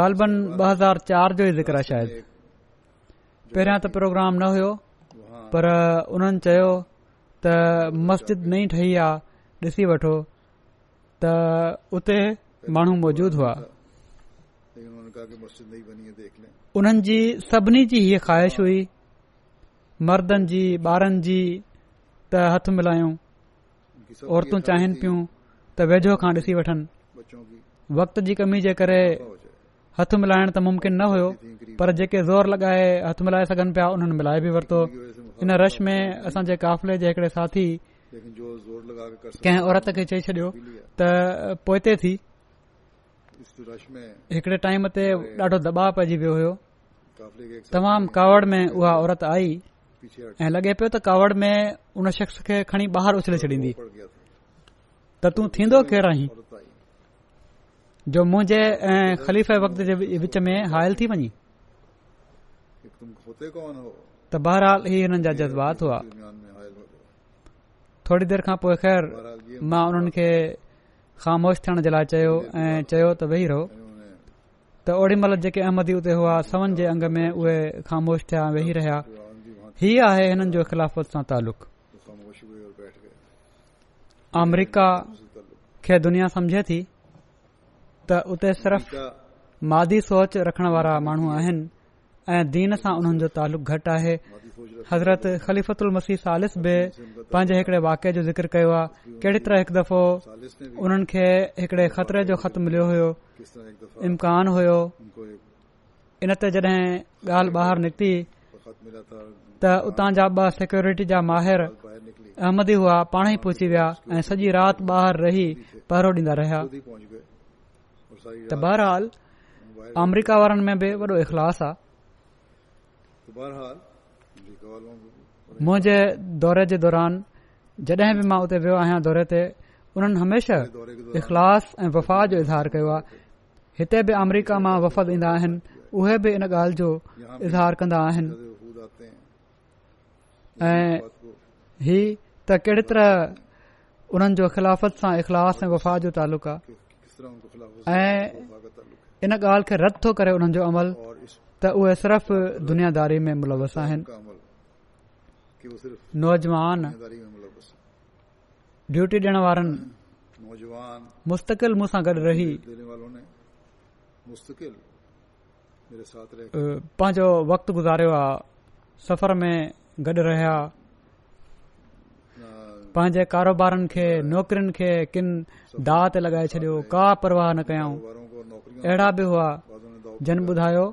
गालबन ॿ हज़ार चार जो ई ज़िक्र पहिरियां त प्रोग्राम न हुयो पर उन्हनि चयो त मस्जिद नईं ठही आहे ॾिसी वठो त उते माण्हू मौजूद हुआ उन्हनि जी सभिनी जी हीअ ख़्वाइश हुई मर्दनि जी ॿारनि जी त हथ मिलायूं औरतूं चाहिनि पियूं त वेझो खां ॾिसी वठनि वक़्त जी कमी जे करे हथु मिलाइण त मुमकिन न हुयो पर जेके ज़ोर लॻाए हथु मिलाए सघनि पिया उन्हनि मिलाए बि वरितो इन रश में असांजे काफ़िले जे हिकड़े साथी कंहिं औरत खे चई छॾियो त पोइ हिकड़े टाइम ते ॾाढो दबा पइजी वियो हो तमामु कावड़ में उहा औरत आई ऐ लॻे पियो त कावड़ में उन शख्स खे खणी बाहिरि उछले छॾींदी त तूं थींदो केर आहीं जो मुंहिंजे ऐं ख़लीफ़े वक़्त जे विच में हायल थी वञी त बहरहाल ही हिन जा जज़्बात हुआ थोरी देर खां पो ख़ैर मां उन्हनि खे ख़ामोश थियण जे लाइ चयो ऐं चयो त वेही रहो त ओडी महिल जेके अहमदी हुआ सवन जे अंग में उहे ख़ामोश थिया वेही रहिया इहा आहे हिननि जो ख़िलाफ़त सां तालुक़ अमरीका खे दुनिया समझे थी त उते सिर्फ़ मादी सोच रखण वारा माण्हू आहिनि ऐं दीन सां उन्हनि जो तालुक़ु घटि आहे हज़रत ख़ली मसीह सालिस बि पंहिंजे हिकड़े वाके जो ज़िक्र कयो आहे कहिड़ी तरह हिकु दफ़ो उन्हनि खे हिकड़े ख़तरे जो ख़तु मिलियो हुयो इम्कान हुयो इन ते ॻाल्हि ॿाहिरि निकिती त उतां जा ॿ सिक्योरिटी जा माहिर अहमदी हुआ पाण ई पहुची विया ऐं सॼी राति ॿाहिरि रही पहिरों ॾींदा रहिया अमरीका वारनि में बि वॾो इख़लास आहे मुंहिंजे दौरे जे दौरान जॾहिं बि मां उते वियो आहियां दौरे ते उन्हनि हमेशा इख़लास ऐं वफ़ा जो इज़हार कयो आहे हिते बि अमरीका मां वफ़द ईंदा आहिनि उहे बि इन ॻाल्हि जो इज़हार कंदा आहिनि ही त कहिड़े तरह उन्हनि जो ख़िलाफ़त सां इख़लास ऐं वफ़ा जो तालुक आहे ऐं इन ॻाल्हि खे रद्द थो करे उन्हनि जो अमल त उहे सिर्फ़ दुनियादारी में मुलवस आहिनि नौजवान ड्यूटी ॾियण वारनि मुस्तक़िल रही पंहिंजो वक़्तु गुज़ारियो आहे सफ़र में पंहिंजे कारोबारनि खे नौकरियुनि खे किन दाह ते लॻाए छॾियो का परवाह न कयऊं अहिड़ा बि हुआ जन ॿुधायो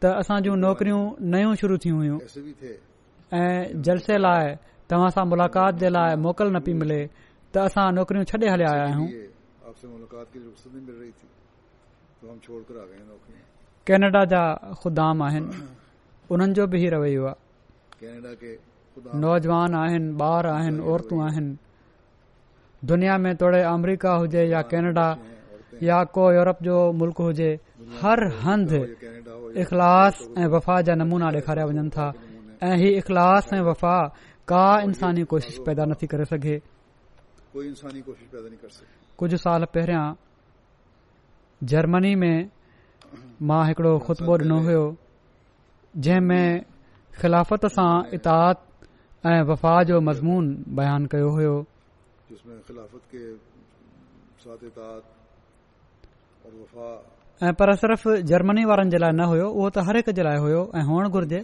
त असां जूं नौकरियूं नयूं शुरू थी हुयूं ऐ जलसे लाइ तव्हां सां मुलाक़ात जे लाइ मोकल न पई मिले त असां नौकरियूं छॾे हलिया आया आहियूं केनेडा जा खुदाम आहिनि उन्हनि जो बि ई रवैयो नौजवान आहिनि ॿार आहिनि औरतूं आहिनि दुनिया में तोड़े अमरीका हुजे या केनेडा या को यूरोप जो मुल्क हुजे हर हंधि इख़लास ऐं वफ़ा जा नमूना ॾेखारिया वञनि था ऐं हीउ इख़लास ऐं वफ़ा का इंसानी कोशिश पैदा नथी करे सघे कुझु साल पहिरियां जर्मनी में मां हिकिड़ो ख़ुतबो ॾिनो हुयो जंहिंमें ख़िलाफ़त सां इताह ऐं वफ़ा जो मज़मून बयान कयो हुयो पर सिर्फ़ जर्मनी वारनि जे लाइ न हुयो उहो त हर हिकु जे लाइ हुयो ऐं हुअण घुर्जे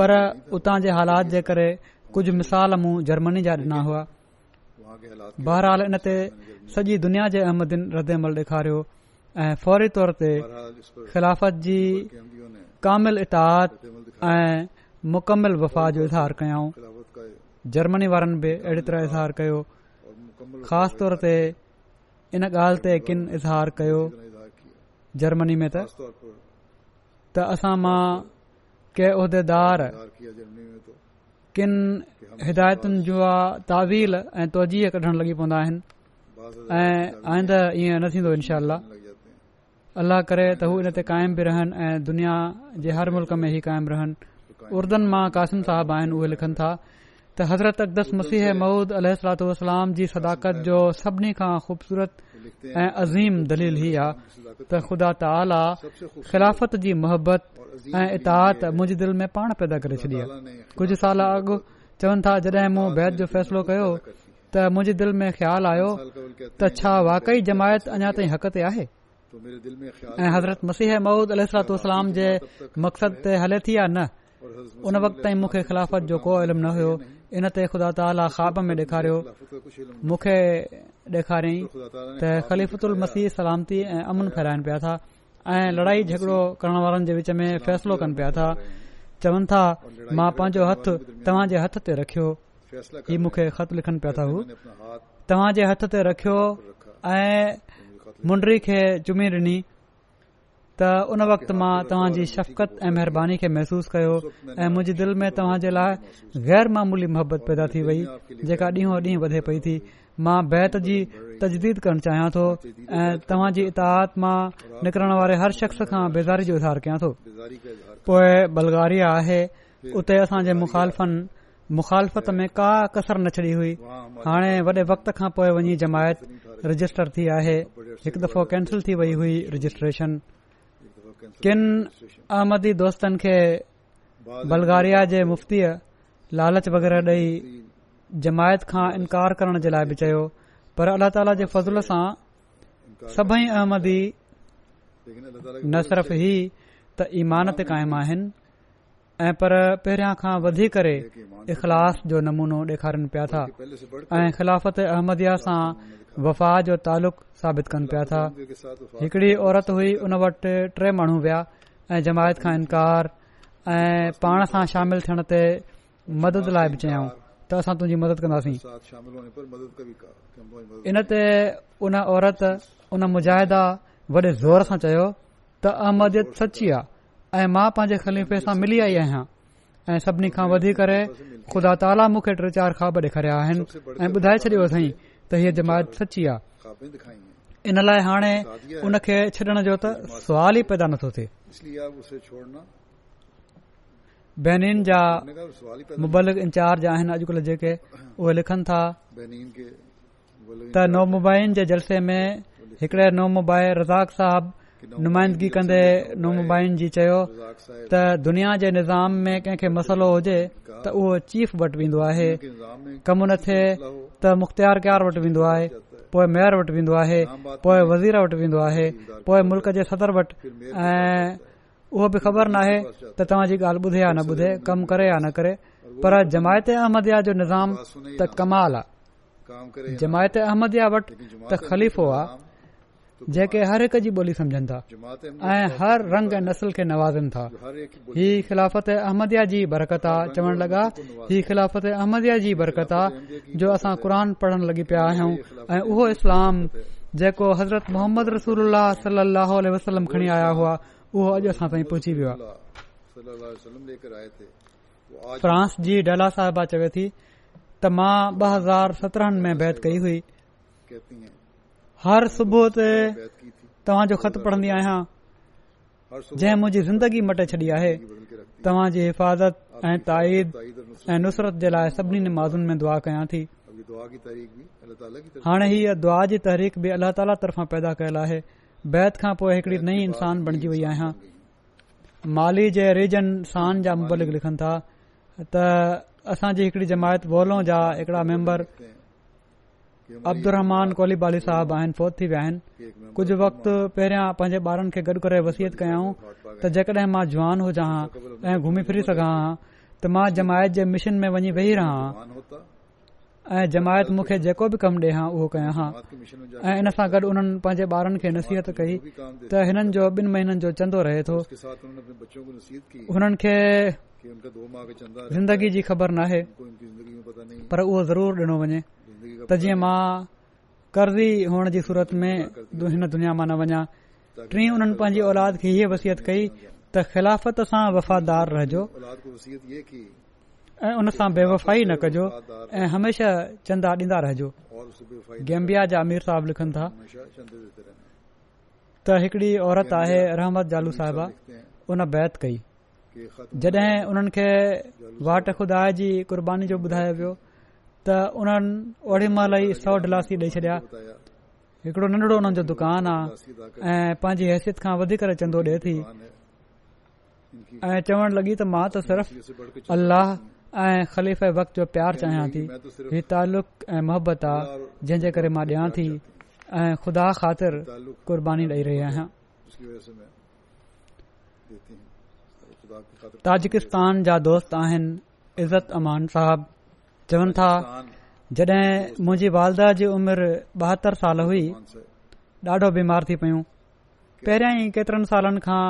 पर उतां जे हालात जे करे कुझ मिसाल मूं जर्मनी जा डि॒ना हुआ बहरहाल इन ते सॼी दुनिया जे अहमदिन रद अमल ॾेखारियो ऐं फौरी तौर ते ख़िलाफ़त जी कामिल ऐं मुकमिल वफ़ा जो इज़हार कयऊं जर्मनी वारनि बि अहिड़ी तरह इज़हार कयो ख़ासि तौर ते इन ॻाल्हि ते किन इज़हार कयो जर्मनी में त असां मां के उहि किनि हिदायतुनि जूं तावील ऐं तवजीह कढण लॻी पवंदा आहिनि ऐं आईंद न थींदो इनशाह अलाह करे त हू इन ते क़ाइम बि रहन ऐं दुनिया जे हर मुल्क में ई क़ायम रहन उर्दनि मां कासिम साहिब आहिनि उहे लिखनि था त हज़रत अकदस मसीह महूद अलतोलाम जी सदाकत जो सभिनी खां ख़ूबसूरत पाण पैदा करे छॾी कुझु साल अॻ चवनि था मूं बैत जो फैसलो कयो त मुंहिंजी दिल में ख़्यालु आयो त छा वाकई जमायत अञा ताईं हक़ ते आहे ऐं हज़रत मसीह महूदलाम ख़िलाफ़त जो को इल्म न हो इन ते ख़ुदा ताला ख़्वाब में ॾेखारियो मूंखे डेखारियईं त ख़लीफ़ मसीह सलामती ऐं अमन फहिराइनि पिया था ऐ लड़ाई झगड़ो करण वारनि जे विच में फैसलो कन पिया था चवनि था मां पंहिंजो हथ तव्हां जे हथ ते रखियो ही मूंखे ख़त लिखनि पिया था हू तव्हां जे हथ ते रखियो ऐं मुंडरी खे चुमी डि॒नी त उन वक़्त मां तव्हांजी शफ़क़त ऐं महिरबानी के महसूस कयो ऐं मुंहिंजी दिल में तव्हांजे लाइ मामूली मुहबत पैदा थी वई जेका ॾींहों ॾींहुं वधे पई थी मां बैत जी तजदीद करणु चाहियां थो ऐं तव्हांजी इतहात मां निकरण वारे हर शख़्स खां बेज़ारी जो इज़ार कयां थो पोए बलगारिया आहे उते असां जे मुखालफ़नि मुख़ालफ़त में का कसर न छॾी हुई हाणे वॾे वक़्त खां पोए वञी जमायत रजिस्टर थी आहे हिकु दफ़ो कैंसिल थी वई हुई रजिस्ट्रेशन किन अहमदी दोस्तनि खे बलगारिया जे मुफ़्तीअ लालच वग़ैरह ॾेई जमायत खां इनकार करण जे लाइ बि चयो पर अल्ला ताला जे फज़ल सां सभई अहमदी न सिर्फ़ ई त ईमानत क़ाइमु आहिनि ऐं पर पहिरियां खां वधीक इख़लास जो नमूनो डे॒खारीनि पिया था ऐ ख़िलाफ़त अहमदया सां वफ़ा जो तालुक़ साबित कनि पिया था हिकड़ी औरत हुई उन वटि टे माण्हू विया ऐं जमायत खां इनकार ऐं पाण सां शामिल थियण ते मदद लाइ बि चयऊं त असां तुंहिंजी मदद कंदासीं इन ते उन औरत उन मुजाहिदा वॾे ज़ोर सां चयो त अहमदियत सची आहे ऐं मां पंहिंजे ख़ली मिली आई आहियां ऐं सभिनी खां वधीक खुदा ताला मूंखे टे चार ख्वाब ॾेखारिया आहिनि ऐं ॿुधाए छॾियो साईं त हीअ जमायत सची आहे इन लाइ हाणे छॾण जो त सवाल ई पैदा नथो थे बेनिन जा मुबलिक इंचार्ज आहिनि अॼुकल्ह जेके उहे लिखनि था त नोमोबाइन जे जलसे में हिकड़े नोमोबाइ रज़ाक साहिब नुमाइंदगी कंदे नुमाइन जी चयो त दुनिया जे निज़ाम में कंहिंखे मसालो हुजे त उहो चीफ वटि वेंदो आहे कमु न थिए त मुख़्तियार क्यार वटि वेंदो आहे पोइ मेयर वटि वेंदो आहे पोइ वज़ीर वटि वेंदो आहे पोइ मुल्क़ जे सदर वटि ऐं उहो बि ख़बर नाहे त तव्हांजी ॻाल्हि ॿुधे या न ॿुधे कमु करे या न करे पर जमायत अहमदया जो निज़ाम त कमाल आहे जमायत अहमदिया वटि त ख़लीफ़ो आहे जेके हर हिकु जी बोली समझनि था ऐं हर रंग ऐं नसल खे नवाज़न था ही ख़िलाफ़त अहमदया जी बरकत चवण लॻा ही ख़िलाफ़त अहमदया जी बरकत आहे जो असां क़ुरान पढ़ण लॻी पिया आहियूं ऐं उहो इस्लाम जेको हज़रत मोहम्मद रसूल सलाह वसलम खणी आया हुआ उहो अॼु असां ताईं पुछी वियो फ्रांस जी डला डालासबा चवे थी त मां ॿ हज़ार सत्रहनि में बैत कई हुई हर सुबुह ते तव्हांजो ख़त पढ़ंदी आहियां जंहिं मुंहिंजी ज़िंदगी मटे छॾी आहे तव्हांजी हिफ़ाज़त ऐं ताईद ऐं नुसरत जे लाइ सभिनी माज़ुनि में दुआ कयां थी हाणे हीअ दुआ जी तहरीक बि अल्ला ताला तरफ़ां पैदा कयल आहे बैत खां पोइ हिकड़ी नई इंसान बणजी वई आहियां माली जे रिजन सान जा मुबलिक लिखनि था त असांजी हिकड़ी जमायत वोलो जा हिकड़ा मेम्बर अब्दु कोलीबाली साहब आहिनि फौत थी विया आहिनि कुझ वक्त पहिरियां पंहिंजे ॿारनि खे गॾु करे वसियत कयाऊं त जेकॾहिं मां जवान हुजां हां ऐं घुमी फिरी सघां हां त मां जमायत जे मिशन में वञी वेही रहां हां ऐं जमायत मुखे जेको बि कम डे॒ हां उहो कयां हां ऐं इन सां गॾु उन्हनि पंहिंजे ॿारनि खे नसीहत कई त हिननि जो बिन महीननि जो चंदो रहे थोर नाहे पर उहो ज़रूर डि॒नो वञे त जीअं मां करी हुअण जी सूरत में हिन दुनिया मां न वञा टीं हुननि पांजी औलाद खे हीअ वसियत कई त ख़िलाफ़त सां वफ़ादार रहिजो ऐं हुन सां बे वफ़ाई न कजो ऐं हमेशा चंदा ॾींदा रहिजो गैम्बिया जा अमीर साहिब लिखनि था त हिकड़ी औरत आहे रहमत जालू साहिबा हुन बैत कई जॾहिं उन्हनि खे वाट ख़ुदा जी क़ुर्बानी जो ॿुधायो वियो त उन ओड़ी महिल ई सौ डिलासी डे॒ छॾिया हिकड़ो नन्ढो हुननि जो दुकान आहे ऐं पंहिंजी हैसियत खां चंदो ॾे थी ऐं चवणु लॻी त मां त सिर्फ़ वक़्त जो प्यार चाहियां थी ही तालुक़ ऐं मोहबत आहे जे करे मां ॾियां थी ऐं ख़ुदा ख़ातिर क़ुर्बानी ॾेई रही आहियां ताजिकिस्तान जा दोस्त आहिनि इज़त अमान साहब चवनि था जॾहिं मुंहिंजी वालदा जी उमिरि बहतरि साल हुई ॾाढो बीमार थी पयूं पहिरियां ई केतिरनि सालनि खां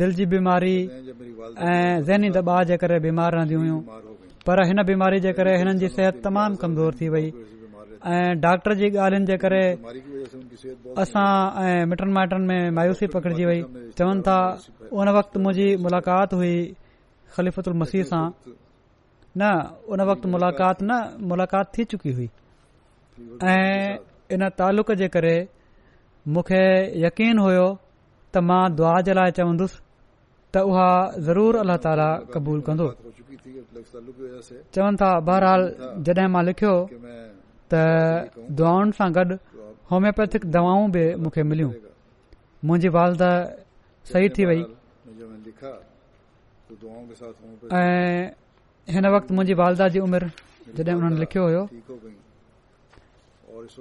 दिल जी बीमारी ऐं ज़हनी दबा जे करे बीमार रहंदियूं हुयूं पर हिन बीमारी जे करे हिननि जी सिहत तमामु कमज़ोर थी वई ऐं डॉक्टर जी ॻाल्हियुनि जे करे असां ऐं मिटनि माइटनि में मायूसी पकड़जी वई चवनि था उन वक़्तु मुंहिंजी मुलाक़ात हुई ख़लीफ़त मसीह सां न उन वक़्त मुलाक़ात न मुलाक़ात थी चुकी हुई ऐं हिन तालुक़ जे करे मूंखे यक़ीन हुयो त मां दुआ जे लाइ चवंदुसि त उहा ज़रूर अल्ला ताला क़बूल कंदो चवनि था बहरहाल जॾहिं मां लिखियो त दुआनि सां गॾु होमियोपेथिक दवाऊं बि मूंखे मिलियूं मुंहिंजी वालदा सही थी वेई हिन वक़्तु मुंहिंजी वालदा जी उमिरि जॾहिं उन्हनि लिखियो हुयो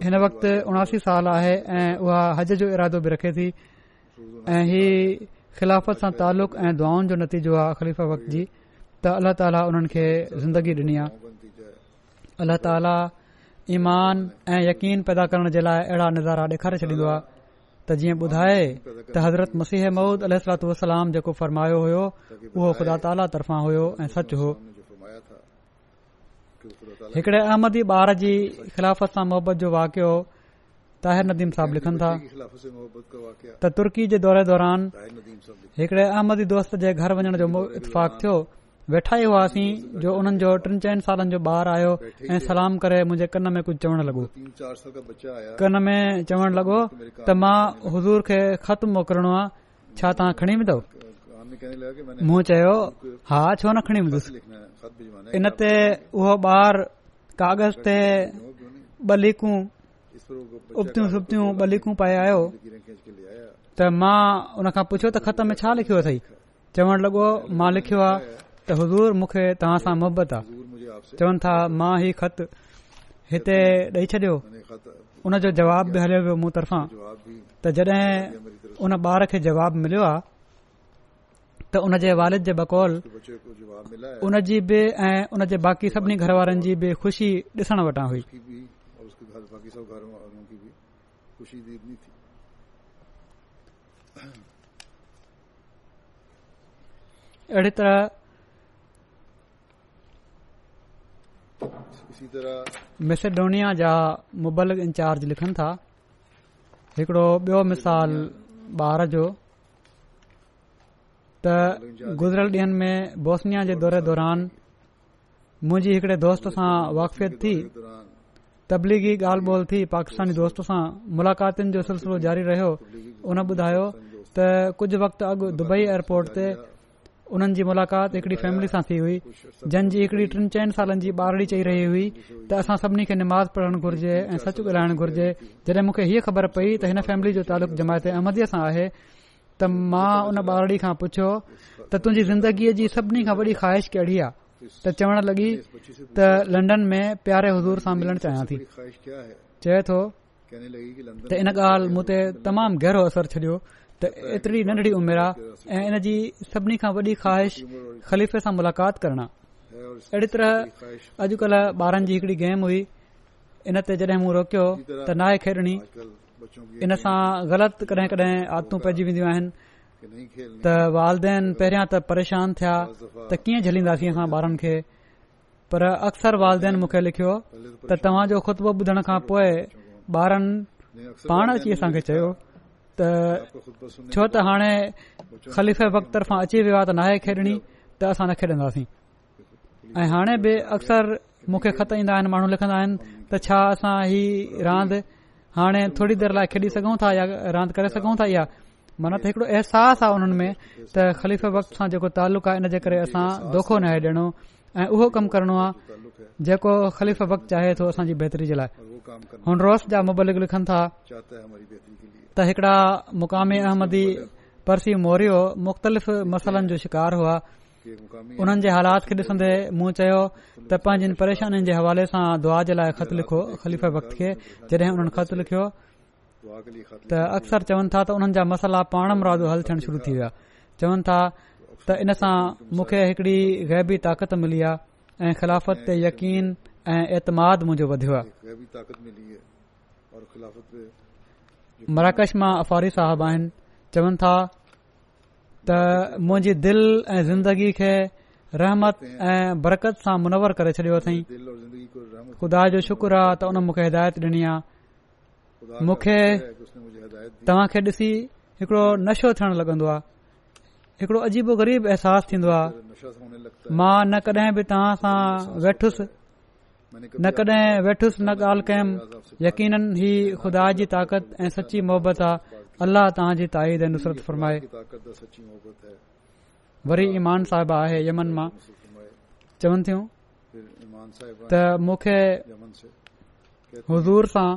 हिन वक़्तु उणासी साल आहे ऐं उहा हज जो इरादो बि रखे थी ऐं हीउ ख़िलाफ़त सां तालुक़ ऐं दुआउनि जो नतीजो आहे ख़लीफ़ वक्त जी त अल्ला ताला उन्हनि खे ज़िंदगी ॾिनी आहे अल्लाह ताला ईमान ऐं यकीन पैदा करण जे लाइ अहिड़ा नज़ारा ॾेखारे छॾींदो आहे त जीअं ॿुधाए त हज़रत मसीह महूद अलत वसलाम जेको फरमायो हुयो उहो ख़ुदा ताला तरफ़ां हुयो ऐं सच हो हिकड़े अहमदी ॿार जी ख़िलाफ़त सां मुहबत जो वाकियो ताहिर नदीम साहब लिखनि था त तुर्की जे दौरे दौरान हिकिड़े अहमदी दोस्त जे घर वञण जो इतफ़ाक़ थियो वेठा ई हुआसीं जो हुननि जो टिन चइनि सालनि जो ॿार आयो ऐं सलाम करे मुंहिंजे कन में कुझु चवण लॻो कन में चवण लॻो त मां हज़ूर खे ख़तमु मोकिलणो आहे छा तव्हां खणी वेंदव मूं चयो हा छो न खणी वेंदुसि इन ते उहो ॿार कागज़ ते ॿ लीकू उबतियूं सुबतियूं ब लीकूं पाए आयो त मां उन खां पुछियो त ख़त में छा लिखियो अथई चवण लॻो मां लिखियो आहे त हज़ूर मूंखे तव्हां सां मुहबत आहे चवनि था मां ही ख़त हिते ॾेई छॾियो उन जो जवाब बि हलियो पियो मूं तरफ़ां त जॾहिं ॿार जवाब मिलियो आहे त उन जे वालिद जे बकौल उनजी बि ऐं उन जे बाक़ी सभिनी घरवारनि जी बि ख़ुशी ॾिसण वटां हुई अहिड़ी तरह मेसिडोनिया जा मुबलक इंचार्ज लिखनि था हिकिड़ो ॿियो मिसाल ॿार जो त गुज़िर डींहनि में बोसनिया जे दौरे दौरान मुंजी हिकड़े दोस्त सां वाक़फ़ियत थी तबलीगी ॻाल्हि बोल थी पाकिस्तानी दोस्त सां मुलाक़ातनि जो सिलसिलो जारी रहियो उन ॿुधायो त कुझु वक़्तु अॻु दुबई एयरपोर्ट ते हुननि जी मुलाक़ात हिकड़ी फैमिली सां थी हुई जंहिंजी हिकड़ी टीन चइनि सालनि जी ॿारड़ी चई रही हुई त असां सभिनी खे नमाज़ पढ़णु घुर्जे ऐं सच ॻाल्हाइण घुर्जे जॾहिं मूंखे हीअ ख़बर पई त हिन फैमिली जो तालुक़ु जमायत अमदीअ सां आहे मां उन बारीड़ी खां पुछियो त तुंहिंजी ज़िंदगीअ जी सभिनी खां वॾी ख़्वाहिश कडी आहे त चवण लॻी त लंडन में प्यारे हज़ूर सां मिलण चाहियां थी चए थो त इन ॻाल्हि मूं ते तमाम गहरो असर छडि॒यो त एतरी नंढड़ी उमिर आहे ऐं इन जी सभिनी खां वॾी ख़्वाहिश खलीफ़े सां मुलाक़ात करण अहिड़ी तरह अॼुकल्ह ॿारनि जी हिकड़ी गेम हुई इन ते जड॒हिं मूं रोकियो त नाए खेॾणी इन सां ग़लति कडहिं कॾहिं आदतू पइजी वेंदियूं आहिनि त वालदेन पहिरियों त परेशान थिया त कीअं झलींदासीं असां ॿारनि खे पर अक्सर वालदेन मूंखे लिखियो त तव्हांजो खुतबो बुधण खां पोइ ॿारनि पाण अची असां खे चयो त छो त हाणे ख़लीफ़े वक़्त तरफ़ां अची वियो आहे त नाहे खेॾणी त असां न खेॾंदासीं ऐं हाणे बि अक्सर मूंखे ख़त ईंदा आहिनि माण्हू लिखंदा आहिनि त छा असां ही हाणे थोरी देर लाइ खेॾी सघूं था या रांदि करे सघूं था या मन त हिकड़ो अहसासु आहे उन्हनि में त खलीफ़ वक़्त सां जेको तालुक आहे इन जे करे असां धोखो न आहे ॾियणो ऐं उहो कमु करणो आहे जेको ख़लीफ़ वक्त चाहे थो असांजी बहितरी जे लाइ हुन रोस जा मुबलिक लिखनि था त हिकड़ा मुकामी अहमदी परसी मौरियो मुख़्तलिफ़ मसालनि जो शिकार हुआ उन्हनि जे हालात खे ॾिसंदे मूं चयो त पंहिंजनि परेशानियुनि जे हवाले सां दुआ जे लाइ ख़त लिखो ख़लीफ़ वक़्त खे जॾहिं हुननि ख़त लिखियो त अक्सर चवनि था त उन्हनि जा मसाला पाण मुरादो हल थियण शुरू थी विया चवनि था त इन सां मूंखे हिकड़ी ग़ैबी ताक़त मिली आहे ऐं ख़िलाफ़त ते यक़ीन ऐं ऐतमाद मुंहिंजो वधियो मराकश मां अफ़ारी साहब आहिनि चवनि था त मुंहिंजी दिल ऐं ज़िंदगी खे रहमत ऐं बरकत सां मुनवर करे छॾियो अथई खुदा जो शुक्र आहे त उन मूंखे हिदायत ॾिनी आहे मूंखे तव्हां खे ॾिसी हिकड़ो नशो थियण लॻन्दो आहे हिकड़ो ग़रीब अहसासु थींदो आहे मां न कडहिं बि तव्हां सां वेठुसि न कडहिं वेठुसि न ॻाल्हि कयमि यकीन ही खुदा जी ताक़त ऐं सची मोहबत आहे अल्लाह तव्हांजी ताईद ऐं नुसरत वरी ईमान साहिब आहे चवनि थियूं त मूंखे हज़ूर सां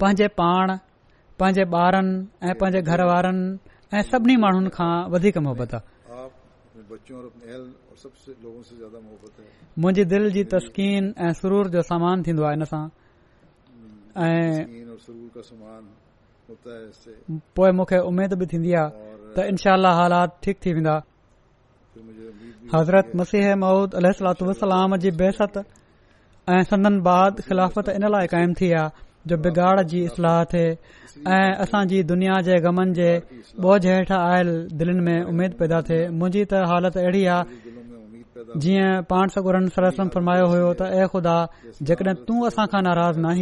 पंहिंजे पाण पंहिंजे ॿारनि ऐं पंहिंजे घर वारनि ऐं सभिनी माण्हुनि खां वधीक मुहबत आहे मुंहिंजी दिल जी तस्कीन ऐं सुरूर जो सामान थींदो आहे हिन सां पोइ मूंखे उमेद बि थींदी आहे त इनशाल हालात ठीक थी वेंदा हज़रत मसीह महूद अल जी बेसत ऐं सन बाद ख़िलाफ़त इन लाइ क़ाइमु थी आहे जो बिगाड़ जी इस्लाह थे ऐं असांजी दुनिया जे गमन जे बोझ हेठां आयल दिलनि में उमेद पैदा थिए मुंहिंजी त हालति अहिड़ी आहे जीअं पाण सगुरनि सरसम फरमायो हुयो त ऐ ख़ुदा जेकॾहिं तूं असां खां नाराज़ न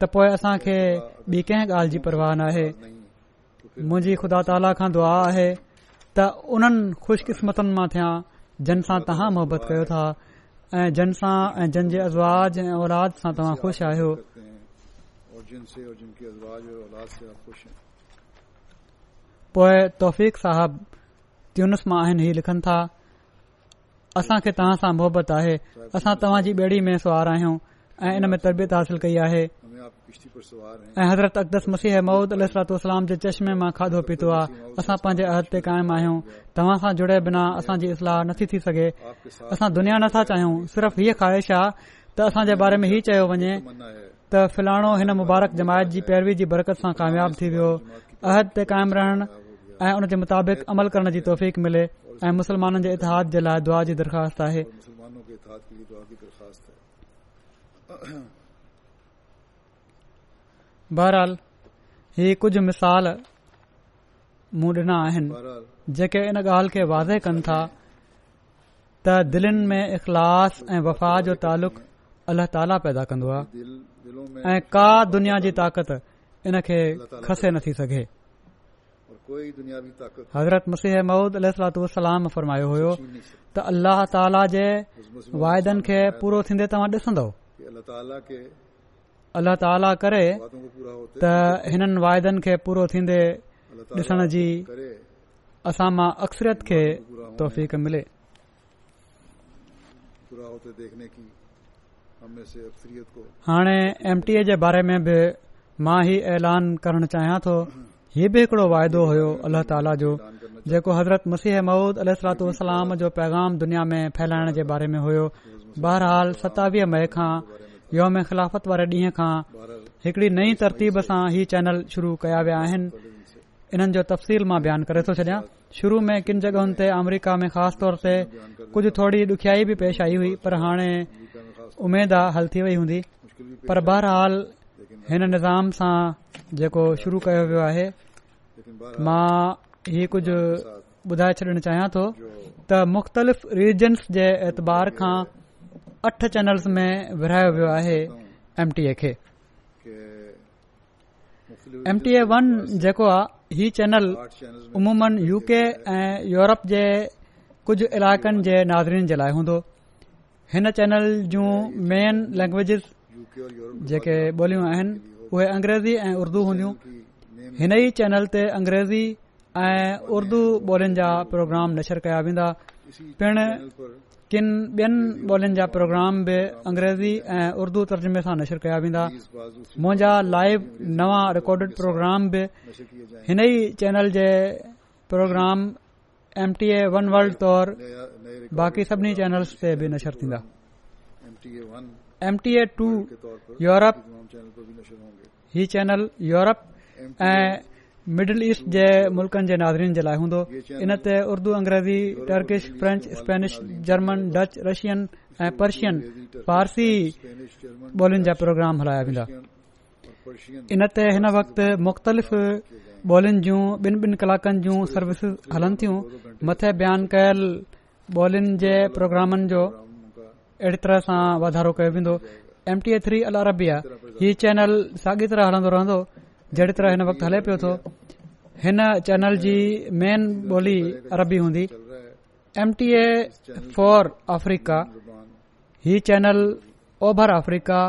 त पोए असां खे बि कंहिं ॻाल्हि जी परवाह न आहे मुंहिंजी खुदा ताला खां दुआ आहे त उन्हनि खु़शकिस्मतुनि मां थिया जन सां तव्हां मोहबत कयो था ऐ जन सां ऐं जे ऐं औलाद सां तव्हां खु़शि आहियो पोए तौफ़ त्यूनस मां आहिनि ही लिखनि था असां खे तहां सां मोहबत आहे असां तव्हां जी में सुवार आहियूं ऐं इन में तरबियत हासिल कई आहे ऐं हज़रत अकदस मसीह महूद अल सलातो असलाम जे चश्मे मां खाधो पीतो आहे असां पंहिंजे अहद ते क़ाइमु आहियूं तव्हां सां जुड़े बिना असांजी इस्लाह नथी थी सघे असां दुनिया नथा चाहियूं सिर्फ़ हीअ ख़्वाहिश आहे त असांजे बारे में हीउ चयो वञे त फिलाणो हिन मुबारक जमायत जी पैरवी जी बरकत सां कामयाब थी वियो अहद ते क़ाइमु रहण ऐं उनजे मुताबिक़ अमल करण जी तौफ़ीक़ मिले ऐं मुस्लमाननि जे इतिहाद जे लाइ दुआ जी दरख़्वास्त आहे बहरहाल ही कुझ मिसाल मूं ॾिना आहिनि जेके इन ॻाल्हि खे वाज़े कन था त दिलनि में इख़लास ऐं वफ़ा जो तालुक़ तालुक़ल ताला पैदा कंदो आहे ऐं का दुनिया जी ताक़त इन खे खसे न थी सघे हज़रत मुलामियो हो त अल्लाह ताला जे वायदनि खे पूरो थींदे तव्हां ॾिसंदो अलाह ताले त हिन वायदनि खे पूरो थींदे जी असां मां अक्सरियत खे तोफ़ीक़ मिले हाणे एम टी ए जे बारे में बि मां ई ऐलान करणु चाहियां थो ही बि हिकड़ो वायदो हो अलि जो जेको हज़रत मुसीह महूद अलतू अलाम जो पैगाम दुनिया में फैलाइण जे बारे में हो बहरहाल सतावीह मई खां योम ख़िलाफ़त वारे ॾींहं खां हिकड़ी नई तरतीब सां ही चैनल शुरू कया विया आहिनि इन्हनि जो तफ़सील मां बयानु करे थो छॾियां शुरू में किन जग॒ुनि ते अमरिका में ख़ासि तौर ते कुझु थोरी ॾुखयाई बि पेश आई हुई पर हाणे उमेदु हल थी वई हूंदी पर बहरहाल हिन निज़ाम सां जेको शुरू कयो वियो आहे मां इहो कुझ ॿुधाए छॾण चाहियां थो त मुख़्तलिफ़ रीजन्स जे एतबार खां अठ चैनल्स में विरहायो वियो आहे एम टी ए खे एम टी ए वन जेको आहे ही चैनल उमूमन यू के ऐं यूरोप जे कुझ इलाकनि जे नाज़रीन जे लाइ हूंदो हिन चैनल जूं मेन लैंग्वेजिस जेके ॿोलियूं आहिनि उहे अंग्रेज़ी ऐं उर्दू हूंदियूं हिन ई चैनल ते अंग्रेज़ी ऐं उर्दू ॿोलियुनि जा प्रोग्राम नशर कया वेंदा पिण किनि ॿियनि ॿोलियुनि जा प्रोग्राम बि अंग्रेजी ऐं उर्दू तर्जुमे सां नशर कया वेंदा मुंजा लाइव नवां रिकॉर्डिड प्रोग्राम बि हिन ई channel J program M T A one world तौर बाक़ी सभिनी चैनल्स ते बि नशर थींदा M T A two Europe ही चैनल यूरोप ऐं मिडल ईस्ट जे मुल्न जे नादरीन जे लाए हूंदो इन ते उर्दू अंग्रेज़ी Turkish French Spanish German Dutch Russian ऐं पर्शियन फारसी ॿोलियुनि जा प्रोग्राम हलाया वेंदा इनते हिन वक़्ति मुख़्तलिफ़ ॿोलियुनि जूं ॿिन ॿिन कलाकनि जूं सर्विस हलनि तियूं मथे बयान कयल बोलियुनि जे प्रोग्रामनि जो अहिड़ी तरह सां वाधारो कयो वेंदो एम टी थ्री अलिया ही चेनल साॻी तरह हलंदो रहंदो जहिड़ी तरह हिन वक़्तु हले पियो थो हिन चैनल जी मेन बोली अरबी हूंदी M T A for Africa ही चैनल ओभर अफ्रीका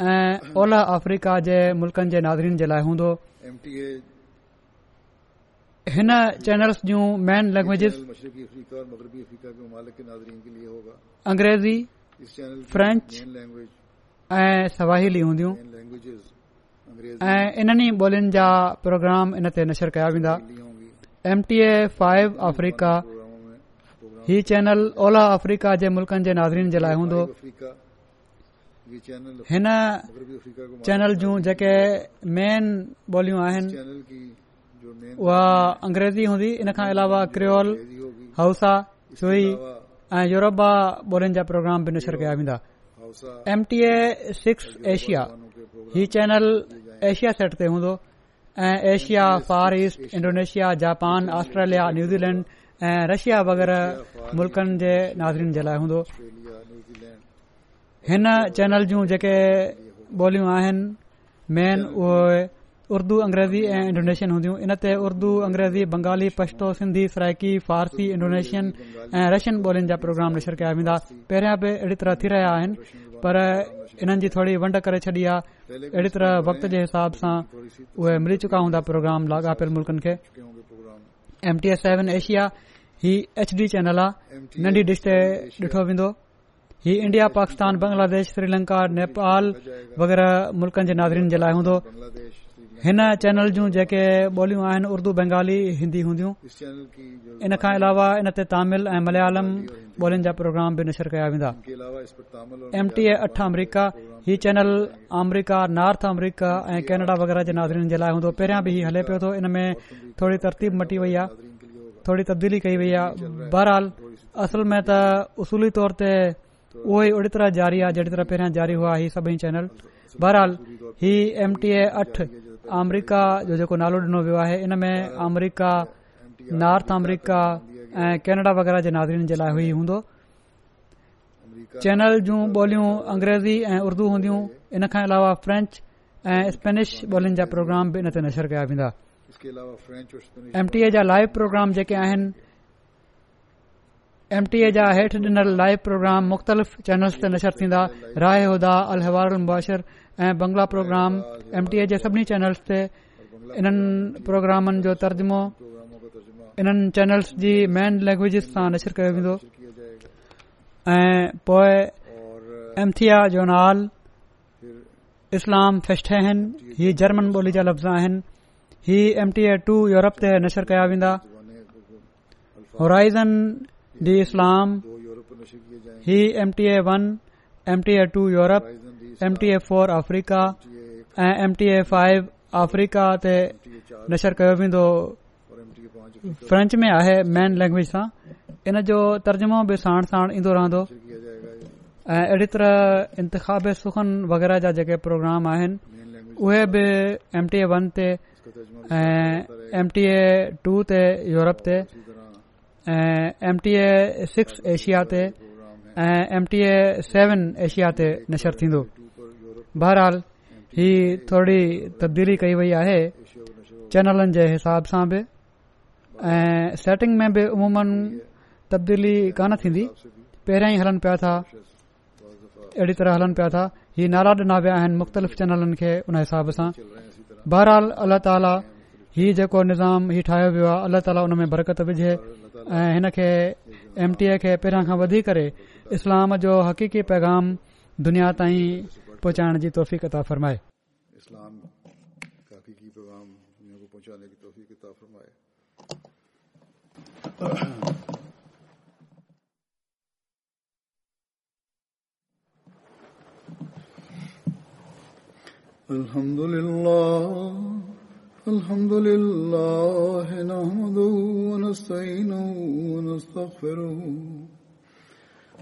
ऐं ओलह अफ्रीका जे मुल्कनि जे नाज़रीन जे लाइ हूंदो हिन चैनल्स जूं मेन लैंग्वेज अंग्रेज़ी फ्रेंचेज ऐं ऐं इन्हनि जा प्रोग्राम इन ते नशर कया वेंदा M T A five Africa ही चैनल ओला अफ्रीका जे मुल्कनि जे नादरीन जे लाइ हूंदो हिन चैनल जूं जेके मेन बोलियूं आहिनि उहा अंग्रेजी हूंदी इन खां अलावा क्रिओल हउसा सुई ऐं यूरोपा ॿोलियुनि जा प्रोग्राम बि नशर कया वेंदा M T A six Asia ही चैनल एशिया सेट ते हूंदो ऐं Asia far east Indonesia Japan Australia New Zealand ऐं रशिया वग़ैरह मुल्क़नि जे नाज़िन जे लाइ हूंदो हिन चैनल जूं जेके ॿोलियूं आहिनि मेन उर्दू अंग्रेज़ी ऐं इंडोनेशियन हूंदियूं इन ते उर्दु अंग्रेज़ी बंगाली पछतो सिंधी सिराइकी फारसी इंडोनेशियन ऐं रशियन बोलियुनि जा प्रोग्राम नशर कया वेंदा पहिरियां बि अहिड़ी तरह थी रहिया आहिनि पर इन्हनि जी थोरी वंड करे छॾी आहे अहिड़ी तरह वक़्त जे हिसाब सां उहे मिली चुका हूंदा प्रोग्राम लाॻापियल मुल्क़नि खे M T S seven Asia ही एच डी चैनल आहे नंढी डिश ते ॾिठो वेंदो ही इंडिया पाकिस्तान बंगलादेश श्रीलंका नेपाल वगैरह मुल्कनि जे नादरिन जे लाइ हूंदो हिन चैनल जूं जेके ॿोलियूं आहिनि उर्दू बंगाली हिंदी हूंदियूं इन खां अलावा इन ते तमिल ऐं मलयालम ॿोलियुनि जा प्रोग्राम बि नशर कया वेंदा एम टी ए अठ अमेरिका हीउ चैनल अमेरिका नॉर्थ अमेरिका ऐं केनेडा वग़ैरह जे नाज़नि जे लाइ हूंदो पहिरियां बि हले पियो थो हिन में थोरी तरतीब मटी वई आहे थोरी तब्दीली कई वई आहे बहरहाल असल में त उसूली तौर ते उहो ई ओड़ी तरह जारी आहे जहिड़ी तरह पहिरियां जारी हुआ इहे सभई चैनल बहराल ही एम टी ए अठ अमरीका जो जेको नालो ॾिनो वियो आहे इन में अमरीका नॉर्थ अमरीका ऐं कैनेडा वग़ैरह जे नादरीन जे लाइ हू हूंदो चैनल जूं बोलियूं अंग्रेजी ऐं उर्दू हूंदियूं इन खां अलावा फ्रेंच ऐं स्पेनिश ॿोलियुनि जा प्रोग्राम बि इन ते नशर कया वेंदा एम टी ए जा लाइव प्रोग्राम जेके आहिनि एम टी ए जा हेठ ॾिनल लाइव प्रोग्राम मुख़्तलिफ़ चैनल्स नशर राय अलहवार चैनल ऐं Bangla programme M T A जे सभिनी चैनल्स ते इन्हनि प्रोग्रामनि जो तर्जुमो इन चैनल्स जी मेन लैंग्वेज सां नशर कयो वेंदो ऐं पोएं एमथिया जोनाल इस्लाम फेस्टेहन हीअ जर्मन ॿोली जा लफ़्ज़ आहिनि हीअ M T A two Europe ते नशर कया वेंदा होराइज़न डी इस्लाम ही M T A one M T A two Europe M 4 A four Africa ऐं M T A five Africa ते नशर कयो वेंदो फ्रेंच में आहे मैन लेंग्वेज सां इन जो तर्जुमो बि سان साण ईंदो रहंदो ऐं अहिड़ी तरह इंतिख सुखन वग़ैरह जा जेके प्रोग्राम आहिनि उहे बि एम टी ए वन ते ऐं एम टी ए टू ते यूरोप ते ऐं एम टी ए बहरहाल ही थोरी तब्दीली कई वई आहे चैनलनि जे हिसाब सां बि ऐं सेटिंग में बि उमूमन तब्दीली कान थींदी पहिरियां ई हलनि पिया था अहिड़ी तरह हलनि पिया था इहा नाला ॾिना विया आहिनि मुख़्तलिफ़ चैनलनि खे उन हिसाब सां बहरहाल अलाह ताला हीउ जेको निज़ाम हीउ ठाहियो वियो आहे अलाह ताला उन में बरकत विझे ऐं हिन खे एम टी ए खे पहिरां खां वधी करे इस्लाम जो हक़ीक़ी पैगाम दुनिया ताईं پہنچانے کی توفیق عطا فرمائے اسلام کافی کی پیغام دنیا کو پہنچانے کی توفیق عطا فرمائے الحمد لله الحمد لله نحمده ونستعينه ونستغفره